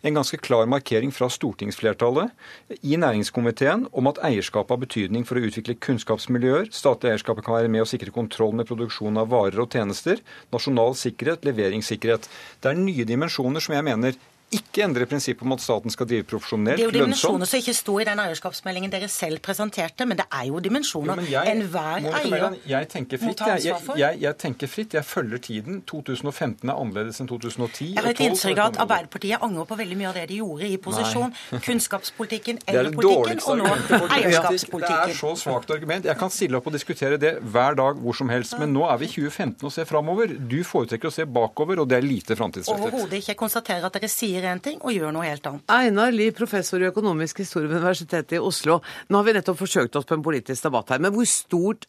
en ganske klar markering fra stortingsflertallet i næringskomiteen om at eierskapet har betydning for å utvikle kunnskapsmiljøer. Statlig eierskap kan være med å sikre kontroll med produksjon av varer og tjenester. Nasjonal sikkerhet, leveringssikkerhet. Det er nye dimensjoner som jeg mener ikke endre prinsippet om at staten skal drive profesjonelt, lønnsomt. Det er jo dimensjoner som ikke sto i den eierskapsmeldingen dere selv presenterte, men det er jo dimensjoner enhver eier jeg tenker fritt, må jeg, jeg, jeg, tenker fritt, jeg følger tiden. 2015 er annerledes enn 2010. Jeg har et inntrykk av at Arbeiderpartiet angrer på veldig mye av det de gjorde i posisjon. Nei. <laughs> Kunnskapspolitikken, eldrepolitikken og nå eierskapspolitikken. Det er så svakt argument. Jeg kan stille opp og diskutere det hver dag hvor som helst, men nå er vi i 2015 og ser framover. Du foretrekker å se bakover, og det er lite framtidsrettet. Overhodet ikke. Jeg konstaterer at dere sier sier én ting og gjør noe helt annet. Einar Lie, professor i økonomisk historie ved Universitetet i Oslo. Nå har vi nettopp forsøkt oss på en politisk debatt her, men hvor stort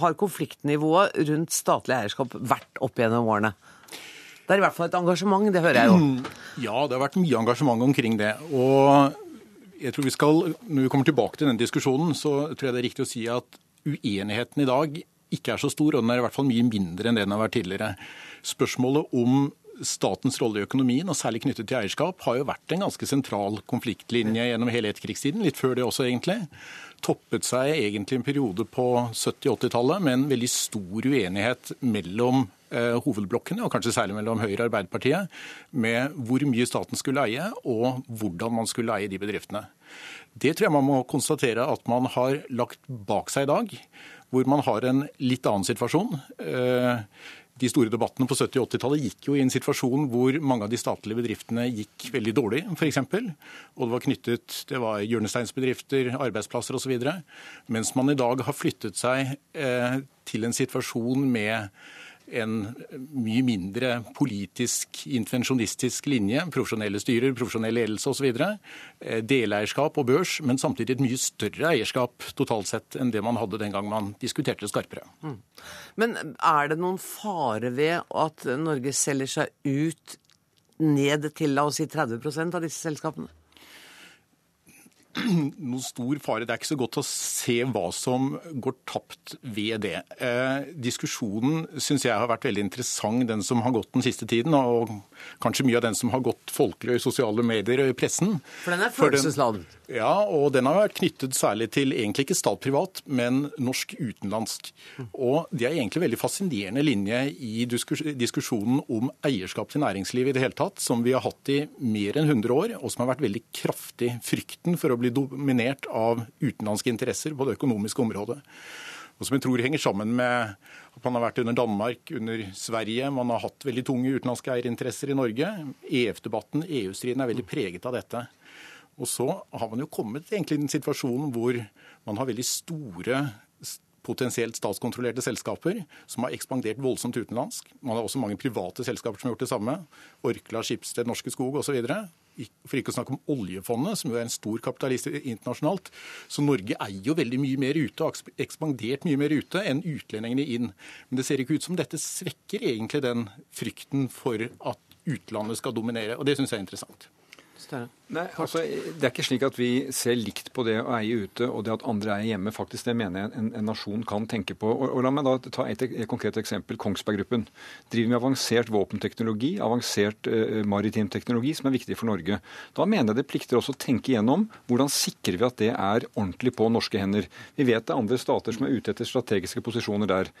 har konfliktnivået rundt statlig eierskap vært opp gjennom årene? Det er i hvert fall et engasjement, det hører jeg jo. <clears throat> Ja, det har vært mye engasjement omkring det. Og jeg tror vi skal, når vi kommer tilbake til den diskusjonen, så tror jeg det er riktig å si at uenigheten i dag ikke er så stor, og den er i hvert fall mye mindre enn det den har vært tidligere. Spørsmålet om statens rolle i økonomien, og særlig knyttet til eierskap, har jo vært en ganske sentral konfliktlinje gjennom hele etterkrigstiden. Litt før det også, egentlig. Toppet seg egentlig en periode på 70-80-tallet med en veldig stor uenighet mellom eh, hovedblokkene, og kanskje særlig mellom Høyre og Arbeiderpartiet, med hvor mye staten skulle eie, og hvordan man skulle eie de bedriftene. Det tror jeg man må konstatere at man har lagt bak seg i dag, hvor man har en litt annen situasjon. Eh, de store debattene på 70- og 80-tallet gikk jo i en situasjon hvor mange av de statlige bedriftene gikk veldig dårlig, f.eks. Og det var knyttet Det var hjørnesteinsbedrifter, arbeidsplasser osv. Mens man i dag har flyttet seg eh, til en situasjon med en mye mindre politisk intervensjonistisk linje, profesjonelle styrer, profesjonell ledelse osv. Eh, deleierskap og børs, men samtidig et mye større eierskap totalt sett enn det man hadde den gang man diskuterte skarpere. Mm. Men er det noen fare ved at Norge selger seg ut ned til la oss si 30% av disse selskapene? <clears throat> noen stor fare. Det er ikke så godt å se hva som går tapt ved det. Eh, diskusjonen syns jeg har vært veldig interessant, den som har gått den siste tiden. Og kanskje mye av den som har gått folkelig i sosiale medier og i pressen. For den er følelsesladet? Ja, og den har vært knyttet særlig til egentlig ikke stat-privat, men norsk-utenlandsk. Og det er egentlig en veldig fascinerende linje i diskusjonen om eierskap til næringslivet i det hele tatt, som vi har hatt i mer enn 100 år, og som har vært veldig kraftig. Frykten for å bli dominert av utenlandske interesser på det økonomiske området. Og som jeg tror henger sammen med at man har vært under Danmark, under Sverige. Man har hatt veldig tunge utenlandske eierinteresser i Norge. EF-debatten, EU-striden er veldig preget av dette. Og så har man jo kommet egentlig i en situasjon hvor man har veldig store potensielt statskontrollerte selskaper som har ekspandert voldsomt utenlandsk. Man har også mange private selskaper som har gjort det samme. Orkla, Skipsted, Norske Skog osv. For ikke å snakke om oljefondet, som jo er en stor kapitalist internasjonalt. Så Norge eier jo veldig mye mer ute og har ekspandert mye mer ute enn utlendingene inn. Men det ser ikke ut som dette svekker egentlig den frykten for at utlandet skal dominere. Og det syns jeg er interessant. Nei, altså, Det er ikke slik at vi ser likt på det å eie ute og det at andre eier hjemme. faktisk Det mener jeg en, en nasjon kan tenke på. Og, og La meg da ta et, et konkret eksempel. Kongsberg Gruppen driver med avansert våpenteknologi, avansert uh, maritim teknologi, som er viktig for Norge. Da mener jeg det plikter også å tenke igjennom hvordan sikrer vi at det er ordentlig på norske hender. Vi vet det er andre stater som er ute etter strategiske posisjoner der.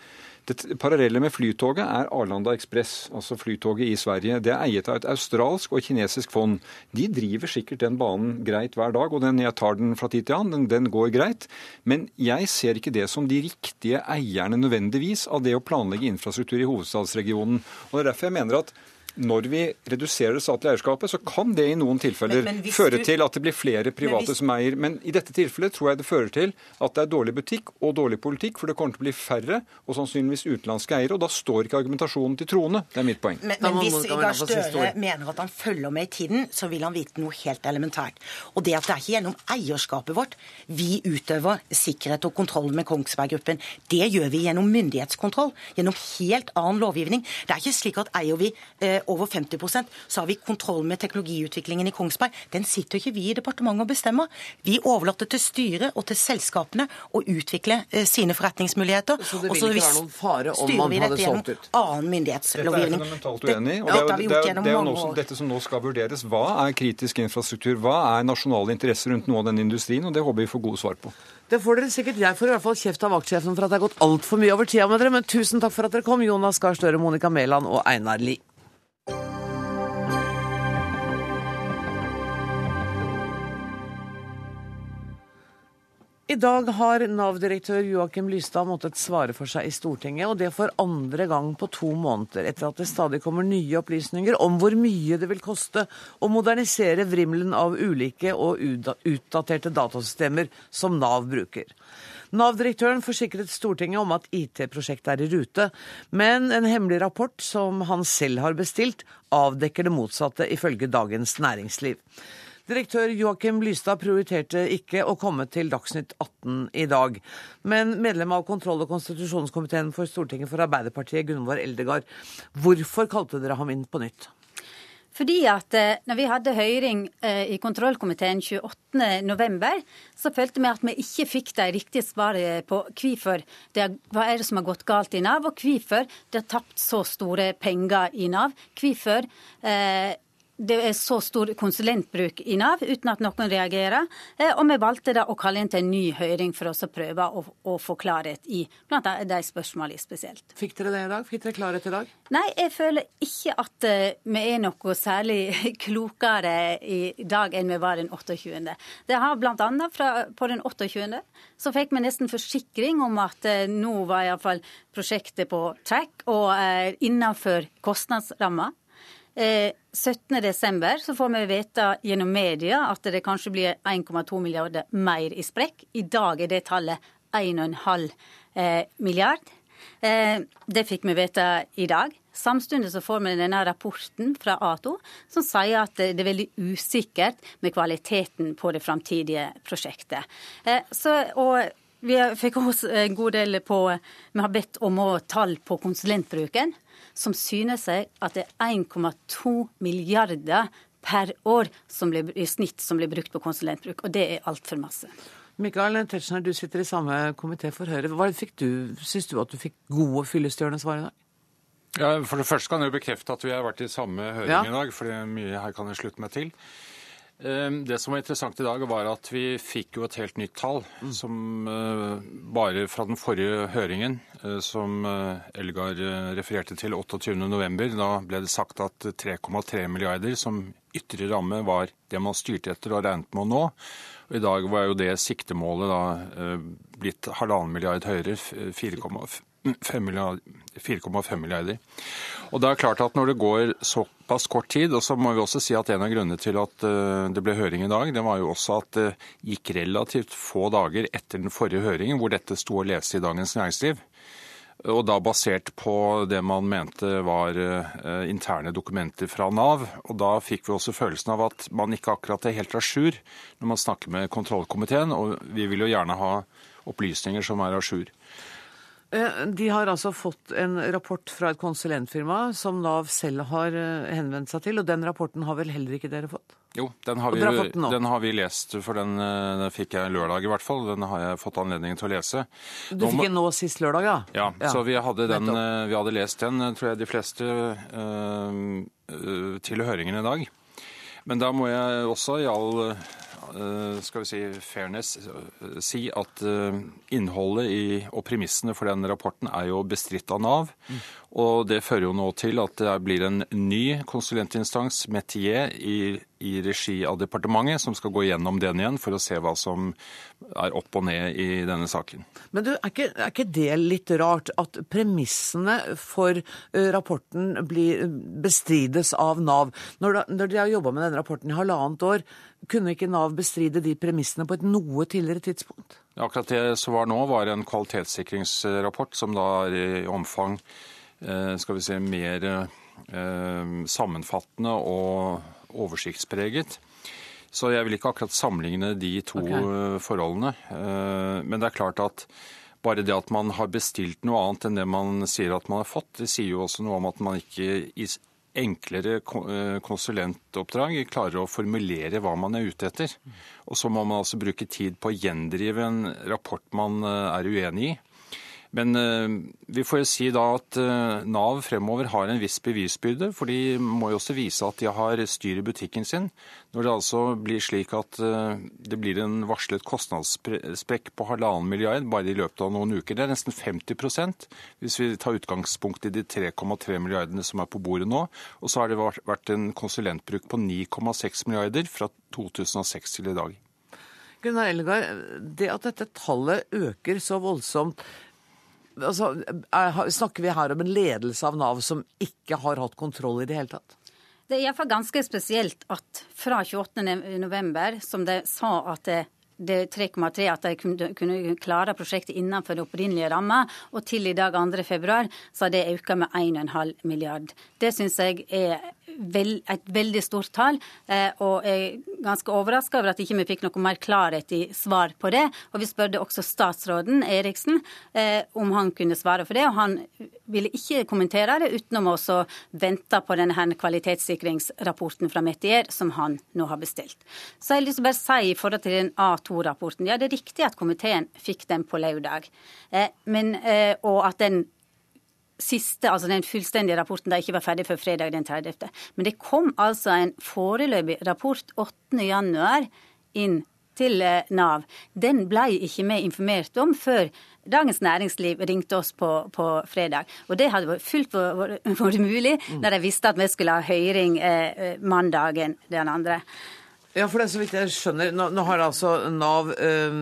Det parallelle med Flytoget er Arlanda Ekspress, altså Flytoget i Sverige. Det er eiet av et australsk og kinesisk fond. De driver den banen greit hver dag, og den, jeg tar den fra tid til annen, den, den går greit. Men jeg ser ikke det som de riktige eierne nødvendigvis av det å planlegge infrastruktur i hovedstadsregionen. Og Det er derfor jeg mener at når vi reduserer det statlige eierskapet, så kan det i noen tilfeller men, men føre du... til at det blir flere private hvis... som eier. Men i dette tilfellet tror jeg det fører til at det er dårlig butikk og dårlig politikk, for det kommer til å bli færre og sannsynligvis utenlandske eiere, og da står ikke argumentasjonen til troende. Det er mitt poeng. Men, men hvis Gahr Støre mener at han følger med i tiden, så vil han vite noe helt elementært. Og det at det er ikke gjennom eierskapet vårt vi utøver sikkerhet og kontroll med Kongsberg Gruppen. Det gjør vi gjennom myndighetskontroll, gjennom helt annen lovgivning. Det er ikke slik at eier vi eh, over 50 så har vi kontroll med teknologiutviklingen i Kongsberg. Den sitter ikke vi i departementet og bestemmer. Vi overlater til styret og til selskapene å utvikle eh, sine forretningsmuligheter. Så det vil ikke være noen fare om man hadde solgt ut? Annen myndighetslovgivning. Dette er fundamentalt uenig i. Det, det, det, det, er jo noe, dette som nå skal vurderes. Hva er kritisk infrastruktur? Hva er nasjonale interesser rundt noe av den industrien? Og det håper vi får gode svar på. Det får dere sikkert. Jeg får i hvert fall kjeft av vaktsjefen for at det har gått altfor mye over tida med dere. Men tusen takk for at dere kom, Jonas Gahr Støre, Monica Mæland og Einar Lie. I dag har Nav-direktør Joakim Lystad måttet svare for seg i Stortinget, og det for andre gang på to måneder, etter at det stadig kommer nye opplysninger om hvor mye det vil koste å modernisere vrimmelen av ulike og utdaterte datasystemer som Nav bruker. Nav-direktøren forsikret Stortinget om at IT-prosjektet er i rute, men en hemmelig rapport som han selv har bestilt, avdekker det motsatte, ifølge Dagens Næringsliv. Direktør Joakim Lystad prioriterte ikke å komme til Dagsnytt 18 i dag. Men medlem av kontroll- og konstitusjonskomiteen for Stortinget for Arbeiderpartiet, Gunvor Eldegard, hvorfor kalte dere ham inn på nytt? Fordi at eh, når vi hadde høring eh, i kontrollkomiteen 28.11, så følte vi at vi ikke fikk de riktige svarene på hvorfor det hva er det som har gått galt i Nav, og hvorfor det har tapt så store penger i Nav. Hvorfor eh, det er så stor konsulentbruk i Nav uten at noen reagerer. Eh, og vi valgte da å kalle inn til en ny høring for oss å prøve å, å få klarhet i blant de spørsmålene spesielt. Fikk dere det i dag? Fikk dere klarhet i dag? Nei, jeg føler ikke at uh, vi er noe særlig <laughs> klokere i dag enn vi var den 28. Det har blant annet fra, på den 28. så fikk vi nesten forsikring om at uh, nå var iallfall prosjektet på track og uh, innenfor kostnadsramma. 17.12. så får vi vite gjennom media at det kanskje blir 1,2 milliarder mer i sprekk. I dag er det tallet 1,5 eh, milliard. Eh, det fikk vi vite i dag. Samtidig så får vi denne rapporten fra Ato som sier at det er veldig usikkert med kvaliteten på det framtidige prosjektet. Eh, så, og vi fikk også en god del på Vi har bedt om å tall på konsulentbruken som synes seg at det er 1,2 milliarder per år blir, i snitt som blir brukt på konsulentbruk. Og det er altfor masse. Mikael Tetzschner, du sitter i samme komité for Høyre. Hva fikk du, Syns du at du fikk gode, fyllestgjørende svar i dag? Ja, For det første kan jeg bekrefte at vi har vært i samme høring ja. i dag, for mye her kan jeg slutte meg til. Ehm, det som var interessant i dag, var at vi fikk jo et helt nytt tall. Mm. Som eh, bare fra den forrige høringen, eh, som eh, Elgar refererte til 28.11., da ble det sagt at 3,3 milliarder som ytre ramme var det man styrte etter og regnet med å nå. Og I dag var jo det siktemålet da blitt halvannen milliard høyere, 4,5 4,5 milliarder. Og det er klart at Når det går såpass kort tid, og så må vi også si at en av grunnene til at eh, det ble høring i dag, det var jo også at det gikk relativt få dager etter den forrige høringen hvor dette sto å lese i Dagens Næringsliv. Og da basert på det man mente var eh, interne dokumenter fra Nav. Og da fikk vi også følelsen av at man ikke akkurat er helt à jour når man snakker med kontrollkomiteen, og vi vil jo gjerne ha opplysninger som er à jour. Eh, de har altså fått en rapport fra et konsulentfirma som Nav selv har eh, henvendt seg til, og den rapporten har vel heller ikke dere fått? Jo, den har, vi, den, den har vi, lest, for den, eh, den, fikk jeg lørdag i hvert fall. Den har jeg fått anledning til å lese. Du fikk den nå sist lørdag, ja? Ja, ja. så vi hadde, den, vi hadde, lest den, tror jeg de fleste, øh, til høringen i dag. Men da må jeg også i all skal vi si, fairness eh, si at eh, innholdet i, og premissene for den rapporten er jo bestridt av Nav. Mm. Og det fører jo nå til at det blir en ny konsulentinstans, Metier, i, i, regi av departementet, som skal gå gjennom den igjen for å se hva som er opp og ned i denne saken. Men du, er ikke, er ikke det litt rart at premissene for rapporten blir, bestrides av Nav? Når, når de har jobba med denne rapporten i halvannet år, kunne ikke Nav bestride de premissene på et noe tidligere tidspunkt? Akkurat det som var nå, var en kvalitetssikringsrapport som da er i omfang skal vi si, mer eh, sammenfattende og oversiktspreget. Så jeg vil ikke akkurat sammenligne de to okay. Eh, forholdene. Men det er klart at bare det at man har bestilt noe annet enn det man sier at man har fått, det sier jo også noe om at man ikke i enklere eh, konsulentoppdrag klarer å formulere hva man er ute etter. Og så må man altså bruke tid på å gjendrive en rapport man eh, er uenig i. Men eh, vi får jo si da at eh, Nav fremover har en viss bevisbyrde, for de må jo også vise at de har styr i butikken sin. Når det altså blir slik at eh, det blir en varslet kostnadssprekk på halvannen milliard bare i løpet av noen uker, det er nesten 50% hvis vi tar utgangspunkt i de 3,3 milliardene som er på bordet nå. Og så har det vært en konsulentbruk på 9,6 milliarder fra 2006 til i dag. Gunnar Ellegard, det at dette tallet øker så voldsomt, altså, er, Snakker vi her om en ledelse av Nav som ikke har hatt kontroll i det hele tatt? Det er iallfall ganske spesielt at fra 28.11., som de sa at det det 3,3 at de kunne, klare prosjektet innenfor det opprinnelige ramma, og til i dag 2.2 så har det økt med 1,5 milliard. Det syns jeg er veld, et veldig stort tall, eh, og jeg er ganske overraska over at ikke vi ikke fikk noe mer klarhet i svar på det. Og vi spurte også statsråden Eriksen eh, om han kunne svare for det, og han ville ikke kommentere det utenom å vente på denne her kvalitetssikringsrapporten fra Metier som han nå har bestilt. Så jeg har lyst til å bare si i forhold til den A2-rapporten, ja det er riktig at komiteen fikk den på lørdag, eh, og at den siste, altså den fullstendige rapporten da ikke var ferdig før fredag den 30. Men det kom altså en foreløpig rapport 8. januar inn til eh, Nav. Den ble ikke vi informert om før Dagens Næringsliv ringte oss på, på fredag. Og det hadde vært fullt vært mulig når de visste at vi skulle ha høring eh, eh mandagen den andre. Ja, for det er så vidt jeg skjønner. Nå, nå har altså Nav øh,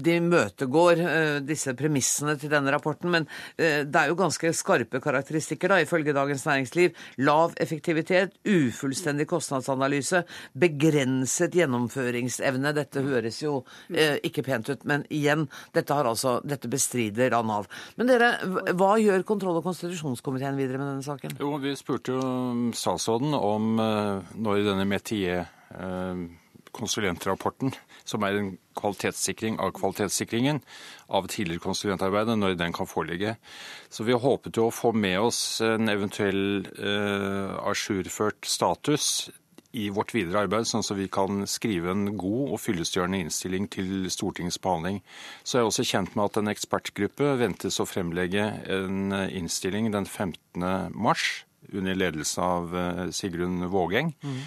De imøtegår øh, disse premissene til denne rapporten, men øh, det er jo ganske skarpe karakteristikker, da, ifølge Dagens Næringsliv. Lav effektivitet, ufullstendig kostnadsanalyse, begrenset gjennomføringsevne. Dette høres jo ikke pent ut, men igjen, dette, altså, dette bestrider da Nav. Men dere, hva gjør kontroll- og konstitusjonskomiteen videre med denne saken? Jo, Vi spurte jo statsråden om når denne Metier Eh, konsulentrapporten, som er en kvalitetssikring av kvalitetssikringen av tidligere konsulentarbeid, når den kan foreligge. Så vi håpet jo å få med oss en eventuell uh, ajourført status i vårt videre arbeid, sånn at vi kan skrive en god og fyllestgjørende innstilling til Stortingets behandling. Så er jeg også kjent med at en ekspertgruppe ventes å fremlegge en innstilling den 15. mars under ledelse av Sigrun Vågeng. Mm.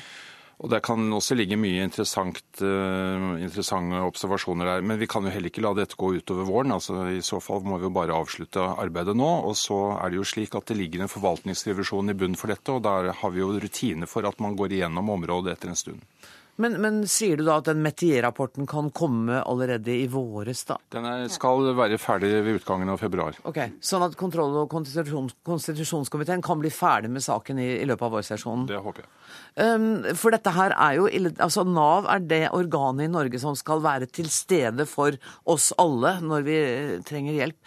Og Det kan også ligge mye uh, interessante observasjoner der. Men vi kan jo heller ikke la dette gå utover våren. altså I så fall må vi jo bare avslutte arbeidet nå. Og så er det jo slik at det ligger en forvaltningsrevisjon i bunnen for dette, og der har vi jo rutine for at man går igjennom området etter en stund. Men, men, sier du da at den Metier-rapporten kan komme allerede i våres, da? Den er, skal være ferdig ved utgangen av februar. Ok, Sånn at kontroll- og konstitusjonskomiteen kan bli ferdig med saken i, i løpet av vårsesjonen? Det håper jeg. Um, for dette her er jo altså Nav er det organet i Norge som skal være til stede for oss alle når vi trenger hjelp.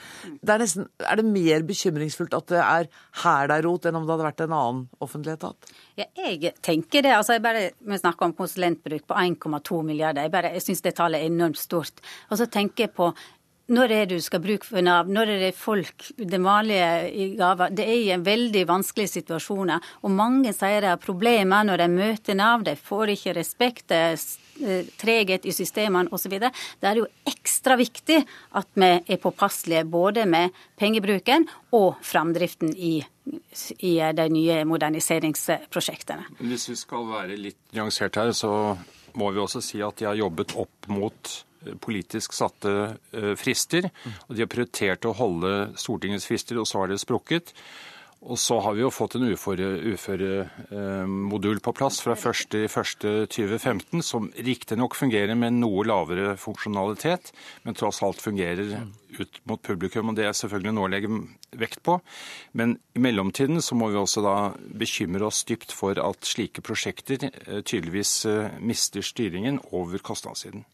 Det er, nesten, er det mer bekymringsfullt at det er her det er rot, enn om det hadde vært en annen offentlig etat? Ja, jeg tenker det. altså jeg bare, Vi snakker om konsulentbruk på 1,2 milliarder. Jeg, bare, jeg syns det tallet er enormt stort. Og så tenker jeg på når er det du skal bruke for Nav? Når er det folk, den vanlige i gaver? Det er i en veldig vanskelig situasjon. Og mange sier de har problemer når de møter Nav. De får ikke respekt, det er treghet i systemene osv. Da er det jo ekstra viktig at vi er påpasselige både med pengebruken og framdriften i, i de nye moderniseringsprosjektene. Hvis vi skal være litt nyansert her, så må vi også si at de har jobbet opp mot politisk satte eh, frister. Og de har prioritert å holde Stortingets frister, og så har det sprukket. Og så har vi jo fått en uføremodul uføre, eh, på plass fra 1.1.2015, som riktignok fungerer med noe lavere funksjonalitet, men tross alt fungerer ut mot publikum. og Det er selvfølgelig noe å legge vekt på. Men i mellomtiden så må vi også da bekymre oss dypt for at slike prosjekter eh, tydeligvis eh, mister styringen over kostnadssiden.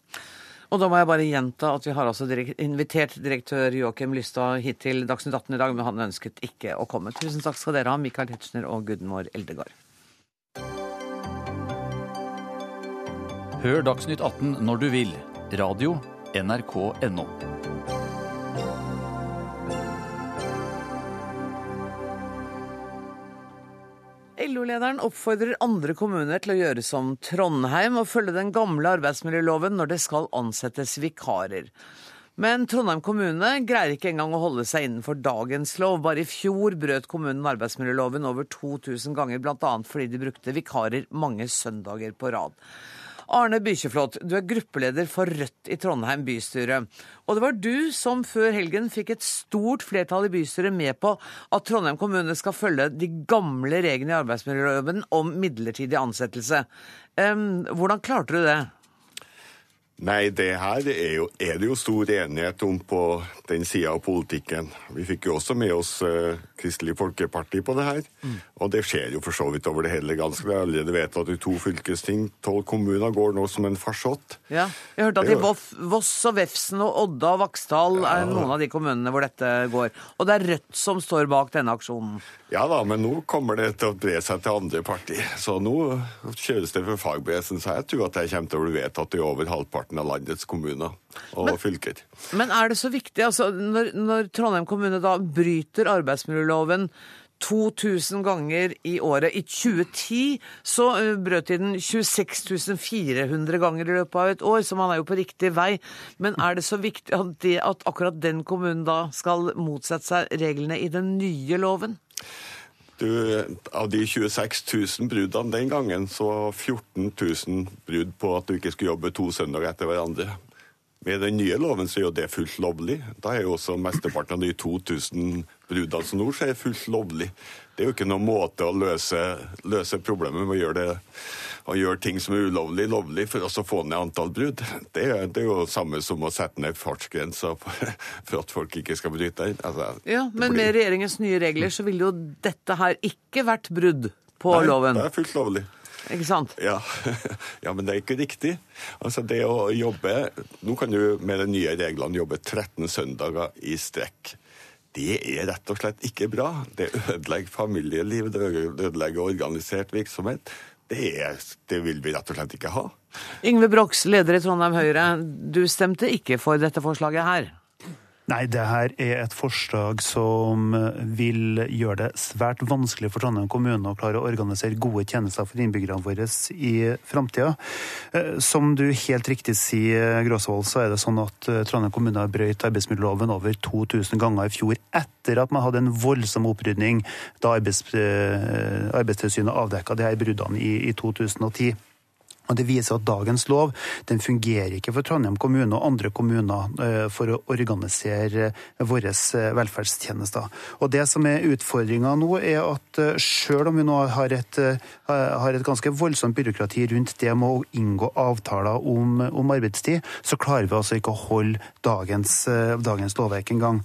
Og da må jeg bare gjenta at vi har altså invitert direktør Joakim Lystad hit til Dagsnytt 18 i dag, men han ønsket ikke å komme. Tusen takk skal dere ha, Michael Tetzschner og Gudmor Eldegard. Hør Dagsnytt 18 når du vil. Radio NRK.no. LO-lederen oppfordrer andre kommuner til å gjøre som Trondheim og følge den gamle arbeidsmiljøloven når det skal ansettes vikarer. Men Trondheim kommune greier ikke engang å holde seg innenfor dagens lov. Bare i fjor brøt kommunen arbeidsmiljøloven over 2000 ganger, bl.a. fordi de brukte vikarer mange søndager på rad. Arne Bykjeflot, du er gruppeleder for Rødt i Trondheim bystyre. Og det var du som før helgen fikk et stort flertall i bystyret med på at Trondheim kommune skal følge de gamle reglene i arbeidsmiljøloven om midlertidig ansettelse. Hvordan klarte du det? Nei, det her er, jo, er, det jo stor enighet om på den sida av politikken. Vi fikk jo også med oss uh, Kristelig Folkeparti på det her. Mm. Og det skjer jo for så vidt over det hele ganske. Vi har allerede vedtatt i to fylkesting. Tolv kommuner går nå som en farsott. Ja, jeg hørte at i Voss og Vefsn og Odda og Vaksdal ja. er noen av de kommunene hvor dette går. Og det er Rødt som står bak denne aksjonen. Ja da, men nå kommer det til å bre seg til andre partier. Så nå kjøres det for fagbevegelsen. Så jeg tror at det kommer til å bli vedtatt i over halvparten av landets kommuner og men, fylker. Men er det så viktig, altså når, når Trondheim kommune da bryter arbeidsmiljøloven 2000 ganger i året. I 2010 så eh, brøt de den 26 400 ganger i løpet av et år, så man er jo på riktig vei. Men er det så viktig at, det, at akkurat den kommunen da skal motsette seg reglene i den nye loven? Du, av de 26 000 bruddene den gangen, så var 14 000 brudd på at du ikke skulle jobbe to søndager etter hverandre. Med den nye loven så er jo det fullt lovlig. Da er jo også mesteparten av de 2000 bruddene som nå skjer, fullt lovlig. Det er jo ikke noen måte å løse, løse problemet med å gjøre, det, å gjøre ting som er ulovlig, lovlig, for å få ned antall brudd. Det, det, er jo samme som å sette ned fartsgrensa for at folk ikke skal bryte den. Altså, ja, men blir... med regjeringens nye regler så ville jo dette her ikke vært brudd på Nei, loven. Det er fullt lovlig. Ikke sant? Ja. <laughs> ja, men det er ikke riktig. Altså det å jobbe Nå kan du med de nye reglene jobbe 13 søndager i strekk. Det er rett og slett ikke bra. Det ødelegger familieliv, det ødelegger organisert virksomhet. Det, er, det vil vi rett og slett ikke ha. Yngve Brox, leder i Trondheim Høyre. Du stemte ikke for dette forslaget her? Nei, det her er et forslag som vil gjøre det svært vanskelig for Trondheim kommune å klare å organisere gode tjenester for innbyggerne våre i framtida. Eh, som du helt riktig sier, Gråsvold, så er det sånn at eh, Trondheim kommune har brøyt arbeidsmiljøloven over 2000 ganger i fjor, etter at man hadde en voldsom opprydning da eh, Arbeidstilsynet avdekka de her bruddene i 2010. Og Det viser at dagens lov den fungerer ikke for Trondheim kommune og andre kommuner eh, for å organisere våre eh, velferdstjenester. Og Det som er utfordringa nå, er at eh, selv om vi nå har et, har et ganske voldsomt byråkrati rundt det med å inngå avtaler om, om arbeidstid, så klarer vi altså ikke å holde dagens, dagens lovverk engang.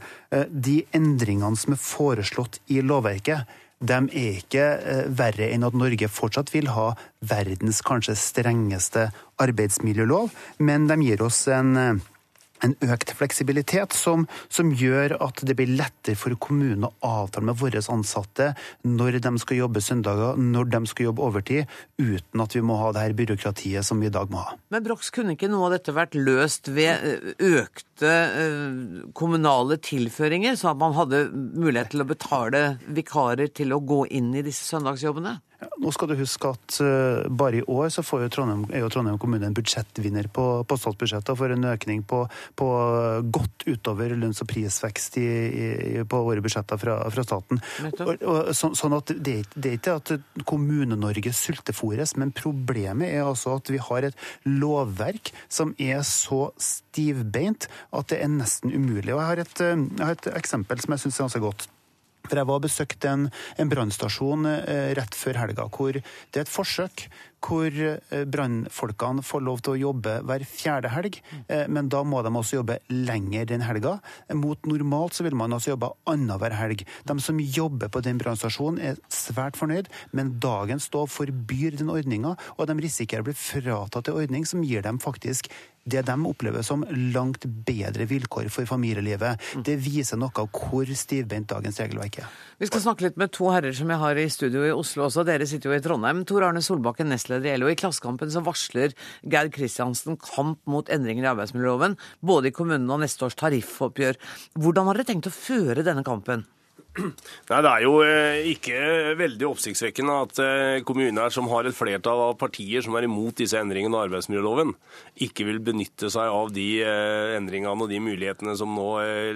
De endringene som er foreslått i lovverket, de er ikke eh, verre enn at Norge fortsatt vil ha verdens kanskje strengeste arbeidsmiljølov, men de gir oss en eh, en økt fleksibilitet som, som, gjør at det blir lettere for kommunene å avtale med våre ansatte når de skal jobbe søndager, når de skal jobbe overtid, uten at vi må ha det her byråkratiet som vi i dag må ha. Men Brox, kunne ikke noe av dette vært løst ved eh, økte eh, kommunale tilføringer, så at man hadde mulighet til å betale vikarer til å gå inn i disse søndagsjobbene? Nå skal du huske at uh, bare i år så jo Trondheim, er jo Trondheim kommune en budsjettvinner på, på statsbudsjettet får en økning på, på, godt utover lønns- og prisvekst i, i, på våre budsjetter fra, fra staten. Og, og, så, sånn at det, det er ikke at Kommune-Norge sultefòres, men problemet er altså at vi har et lovverk som er så stivbeint at det er nesten umulig. Og Jeg har et, jeg har et eksempel som jeg syns er ganske godt. For jeg var besøkte en, en brannstasjon eh, rett før helga, hvor det er et forsøk hvor eh, brannfolkene får lov til å jobbe hver fjerde helg, eh, men da må de også jobbe lenger den helga. Mot normalt så vil man altså jobbe annenhver helg. De som jobber på den brannstasjonen er svært fornøyd, men dagens lov forbyr den ordninga, og de risikerer å bli fratatt en ordning som gir dem faktisk det de opplever som langt bedre vilkår for familielivet. Det viser noe av hvor stivbeint dagens regelverk er. Vi skal snakke litt med to herrer som jeg har i studio i Oslo også. Dere sitter jo i Trondheim. Tor Arne Solbakken, nestleder nestleder i LO. I Klassekampen så varsler Geir Kristiansen kamp mot endringer i arbeidsmiljøloven, både i kommunene og neste års tariffoppgjør. Hvordan har dere tenkt å føre denne kampen? <clears throat> Nei, Det er jo eh, ikke veldig oppsiktsvekkende at eh, kommuner som har et flertall av partier som er imot disse endringene av arbeidsmiljøloven, ikke vil benytte seg av de eh, endringene og de mulighetene som nå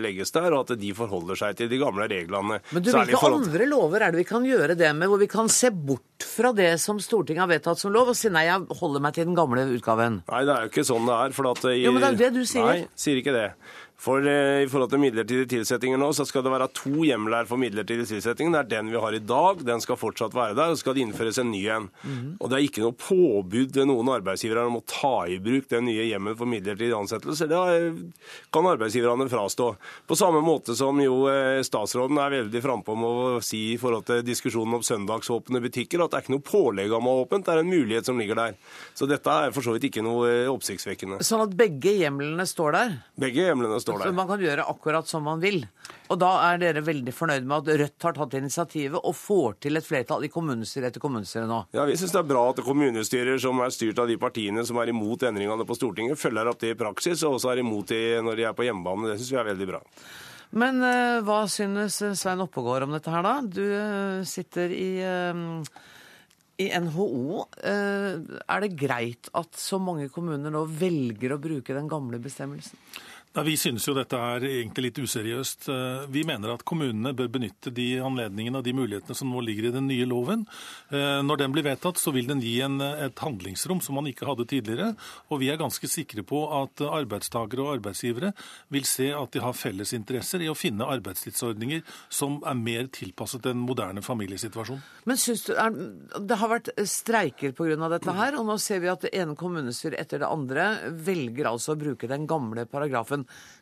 legges der, og at de forholder seg til de gamle reglene. Men du, Hvilke andre lover er det vi kan gjøre det med, hvor vi kan se bort fra det som Stortinget har vedtatt som lov, og si nei, jeg holder meg til den gamle utgaven? Nei, det er jo ikke sånn det er. For at, jo, men det er jo det du sier. Nei, sier ikke det. For eh, I forhold til midlertidige tilsettinger nå, så skal det være to hjemler for midlertidige tilsettinger. Det er den vi har i dag, den skal fortsatt være der. Og så skal det innføres en ny en. Mm. Og Det er ikke noe påbud ved noen arbeidsgivere om å ta i bruk den nye hjemmelen for midlertidige ansettelser. Det kan arbeidsgiverne frastå. På samme måte som jo eh, statsråden er veldig frampå med å si i forhold til diskusjonen om søndagsåpne butikker, at det er ikke noe pålegg om å ha åpent, det er en mulighet som ligger der. Så dette er for så vidt ikke noe eh, oppsiktsvekkende. Sånn at begge hjemlene står der? Begge hjemlene står står der. Så man kan gjøre akkurat som man vil. Og da er dere veldig fornøyd med at Rødt har tatt initiativet og får til et flertall i kommunestyre etter kommunestyre nå? Ja, vi syns det er bra at kommunestyrer som er styrt av de partiene som er imot endringene på Stortinget, følger opp det i praksis, og også er imot det når de er på hjemmebane. Det syns vi er veldig bra. Men uh, hva synes Svein Oppegård om dette her, da? Du uh, sitter i, uh, i NHO. Eh, er det greit at så mange kommuner nå velger å bruke den gamle bestemmelsen? Nei, Vi synes jo dette er egentlig litt useriøst. Eh, Vi mener at kommunene bør benytte de anledningene og de mulighetene som nå ligger i den nye loven. Eh, Når den blir vedtatt, så vil den gi en, et handlingsrom som man ikke hadde tidligere. Og vi er ganske sikre på at arbeidstakere og arbeidsgivere vil se at de har felles interesser i å finne arbeidstidsordninger som er mer tilpasset den moderne familiesituasjonen. Men synes du, er, Det har vært streiker pga. dette her, og nå ser vi at det ene kommunestyret etter det andre velger altså å bruke den gamle paragrafen.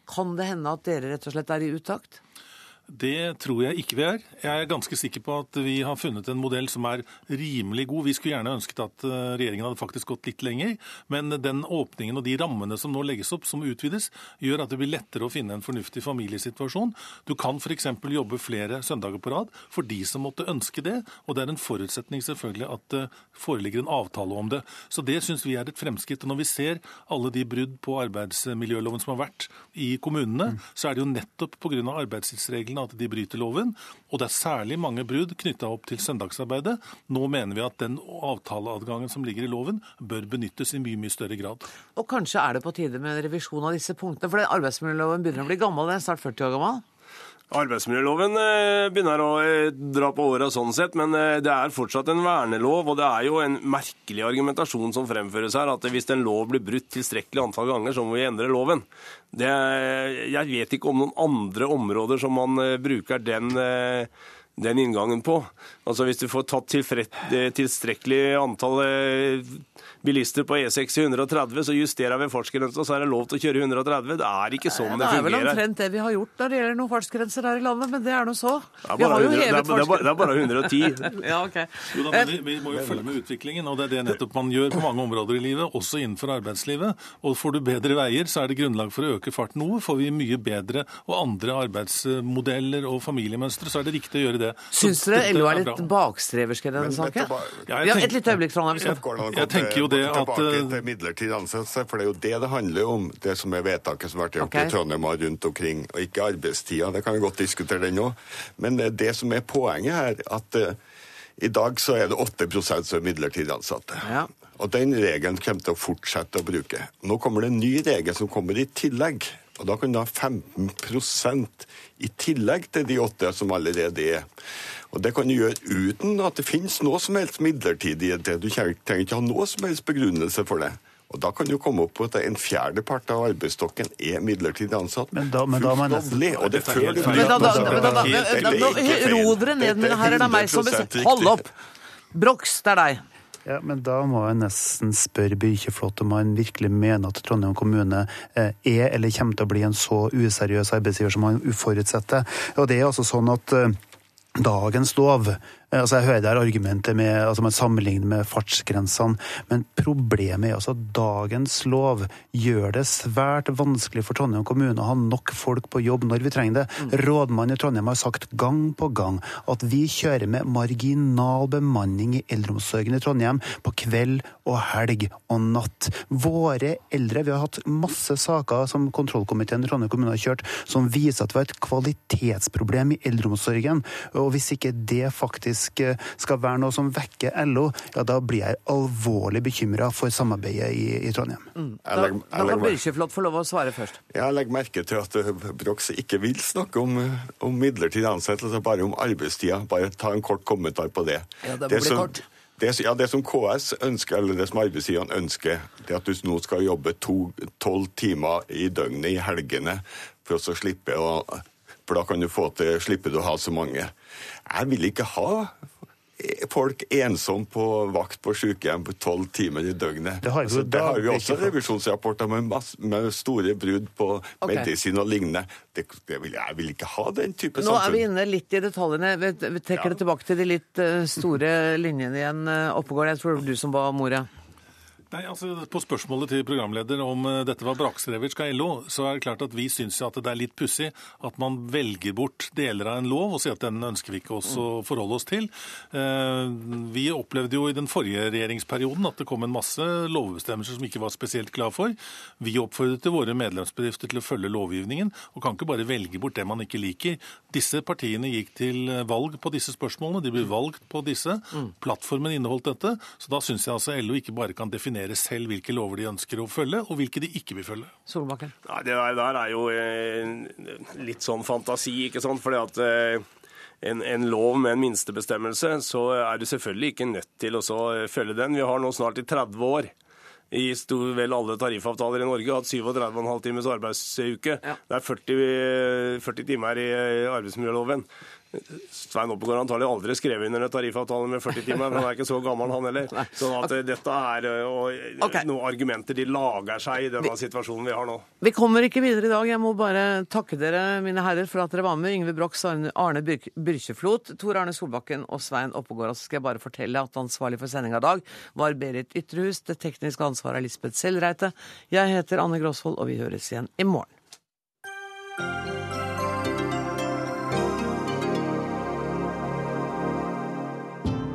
Kan det hende at dere rett og slett er i utakt? Det tror jeg ikke vi er. Jeg er ganske sikker på at vi har funnet en modell som er rimelig god. Vi skulle gjerne ønsket at eh, regjeringen hadde faktisk gått litt lenger, men den åpningen og de rammene som nå legges opp, som utvides, gjør at det blir lettere å finne en fornuftig familiesituasjon. Du kan f.eks. jobbe flere søndager på rad for de som måtte ønske det, og det er en forutsetning selvfølgelig at det foreligger en avtale om det. Så det syns vi er et fremskritt. Og når vi ser alle de brudd på arbeidsmiljøloven som har vært i kommunene, så er det jo nettopp pga. arbeidstidsreglene at de bryter loven. Og det er særlig mange brudd knytta opp til søndagsarbeidet. Nå mener vi at den avtaleadgangen som ligger i loven, bør benyttes i mye, mye større grad. Og kanskje er det på tide med en revisjon av disse punktene? For arbeidsmiljøloven begynner å bli gammel, den er snart 40 år gammel. Arbeidsmiljøloven eh, begynner å eh, dra på åra sånn sett, men eh, det er fortsatt en vernelov. Og det er jo en merkelig argumentasjon som fremføres her, at hvis en lov blir brutt tilstrekkelig antall ganger, så må vi endre loven. Det, jeg vet ikke om noen andre områder som man bruker den den inngangen på. Altså Hvis du får tatt tilstrekkelig antall bilister på E6 i 130, så justerer vi fartsgrensa, så er det lov til å kjøre 130. Det er ikke sånn det, fungerer. Det er vel omtrent det vi har gjort når det gjelder noen fartsgrenser her i landet, men det er nå så. vi har jo 100, hevet fartsgrensa. Det er bare 110. <laughs> ja, ok. Jo, da, vi, vi, må jo følge med utviklingen, og det er det nettopp man gjør på mange områder i livet, også innenfor arbeidslivet. Og får du bedre veier, så er det grunnlag for å øke farten noe. Får vi mye bedre og andre arbeidsmodeller og familiemønstre, så er det riktig å gjøre det. Syns dere LO er litt bakstreversk i denne saken? Ja, et lite øyeblikk, Trondheim. Jeg, jeg tenker jo det at tilbake til midlertidig ansettelse, for det er jo det det handler om, det som er vedtaket som har vært gjort okay. i Trondheim og rundt omkring, og ikke arbeidstida. Det kan vi godt diskutere, den òg. Men det som er poenget her, at uh, i dag så er det 8% som er midlertidig ansatte. Ja. Og den regelen kommer til å fortsette å bruke. Nå kommer det en ny regel som kommer i tillegg. Og da kan du ha 15% i tillegg til de åtte som allerede er. Og Det kan du gjøre uten at det finnes noe som helst midlertidighet. Du trenger ikke ha noe som helst begrunnelse for det. Og Da kan du komme opp på at en fjerdepart av arbeidsstokken er midlertidig ansatt. Men da, men da må jeg. Og det føler du Men da, da, da, da, Ro dere ned med det her, er det meg som bestemmer. Hold opp! Brox, det er deg. Ja, men Da må jeg nesten spørre Byrkjeflot om han virkelig mener at Trondheim kommune er eller kommer til å bli en så useriøs arbeidsgiver som han uforutsetter. Og det er altså sånn at dagens lov altså Jeg hører der argumentet med altså man sammenligner med fartsgrensene, men problemet er altså at dagens lov gjør det svært vanskelig for Trondheim kommune å ha nok folk på jobb når vi trenger det. Mm. Rådmannen i Trondheim har sagt gang på gang at vi kjører med marginal bemanning i eldreomsorgen i Trondheim på kveld og helg og natt. Våre eldre, vi har hatt masse saker som kontrollkomiteen i Trondheim kommune har kjørt, som viser at det var et kvalitetsproblem i eldreomsorgen. Og hvis ikke det faktisk faktisk eh, skal være noe som vekker LO, ja da blir jeg alvorlig bekymra for samarbeidet i, i Trondheim. Mm. Da, legger, da kan Byrkjeflot få lov å svare først. Jeg legger merke til at eh, Brox ikke vil snakke om, om midlertidig ansettelse, bare om arbeidstida. Bare ta en kort kommentar på det. Ja, det må det bli som, kort. Det, ja, det som KS ønsker, eller det som arbeidsgiverne ønsker, det at du nå skal jobbe tolv timer i døgnet i helgene for å slippe å for da kan du få til, slippe du å ha så mange. Jeg vil ikke ha folk ensom på vakt på sykehjem på tolv timer i døgnet. Det har, altså, det har vi også revisjonsrapporter med, masse, med, store brudd på okay. medisin og lignende. Det, det vil, jeg vil ikke ha den type Nå samfunn. Nå er vi inne litt i detaljene. Vi, vi trekker ja. det tilbake til de litt uh, store linjene igjen. Uh, Oppegård, jeg tror det var du som ba om ordet. Nei, altså På spørsmålet til programleder om uh, dette var brakskrevet av LO, så er det klart at vi syns at det er litt pussig at man velger bort deler av en lov og sier at den ønsker vi ikke å forholde oss til. Uh, vi opplevde jo i den forrige regjeringsperioden at det kom en masse lovbestemmelser som vi ikke var spesielt glad for. Vi oppfordret våre medlemsbedrifter til å følge lovgivningen, og kan ikke bare velge bort det man ikke liker. Disse partiene gikk til valg på disse spørsmålene. De ble valgt på disse. Plattformen inneholdt dette. Så da syns jeg altså LO ikke bare kan definere selv hvilke lover de ønsker å følge, og hvilke de ikke vil følge. Solbakken? Nei, Det der, der er jo eh, litt sånn fantasi, ikke sant. Fordi at eh, en, en, lov med en minstebestemmelse, så er du selvfølgelig ikke nødt til å følge den. Vi har nå snart i 30 år i stor, vel alle tariffavtaler i Norge hatt 37,5 timers arbeidsuke. Ja. Det er 40, 40 timer i arbeidsmiljøloven. Svein Oppegård antagelig aldri skrevet under en tariffavtale med 40 timer, men han er ikke så gammel, han heller. Sånn at dette er okay. noen argumenter de lager seg i denne situasjonen vi har nå. Vi kommer ikke videre i dag. Jeg må bare takke dere, mine herrer, for at dere var med. Yngve Brox, Arne Byrkjeflot, Tor Arne Solbakken og Svein Oppegård. Og så skal jeg bare fortelle at ansvarlig for sendinga i dag var Berit Ytrehus. Det tekniske ansvaret er Lisbeth Selreite. Jeg heter Anne Grosvold, og vi høres igjen i morgen.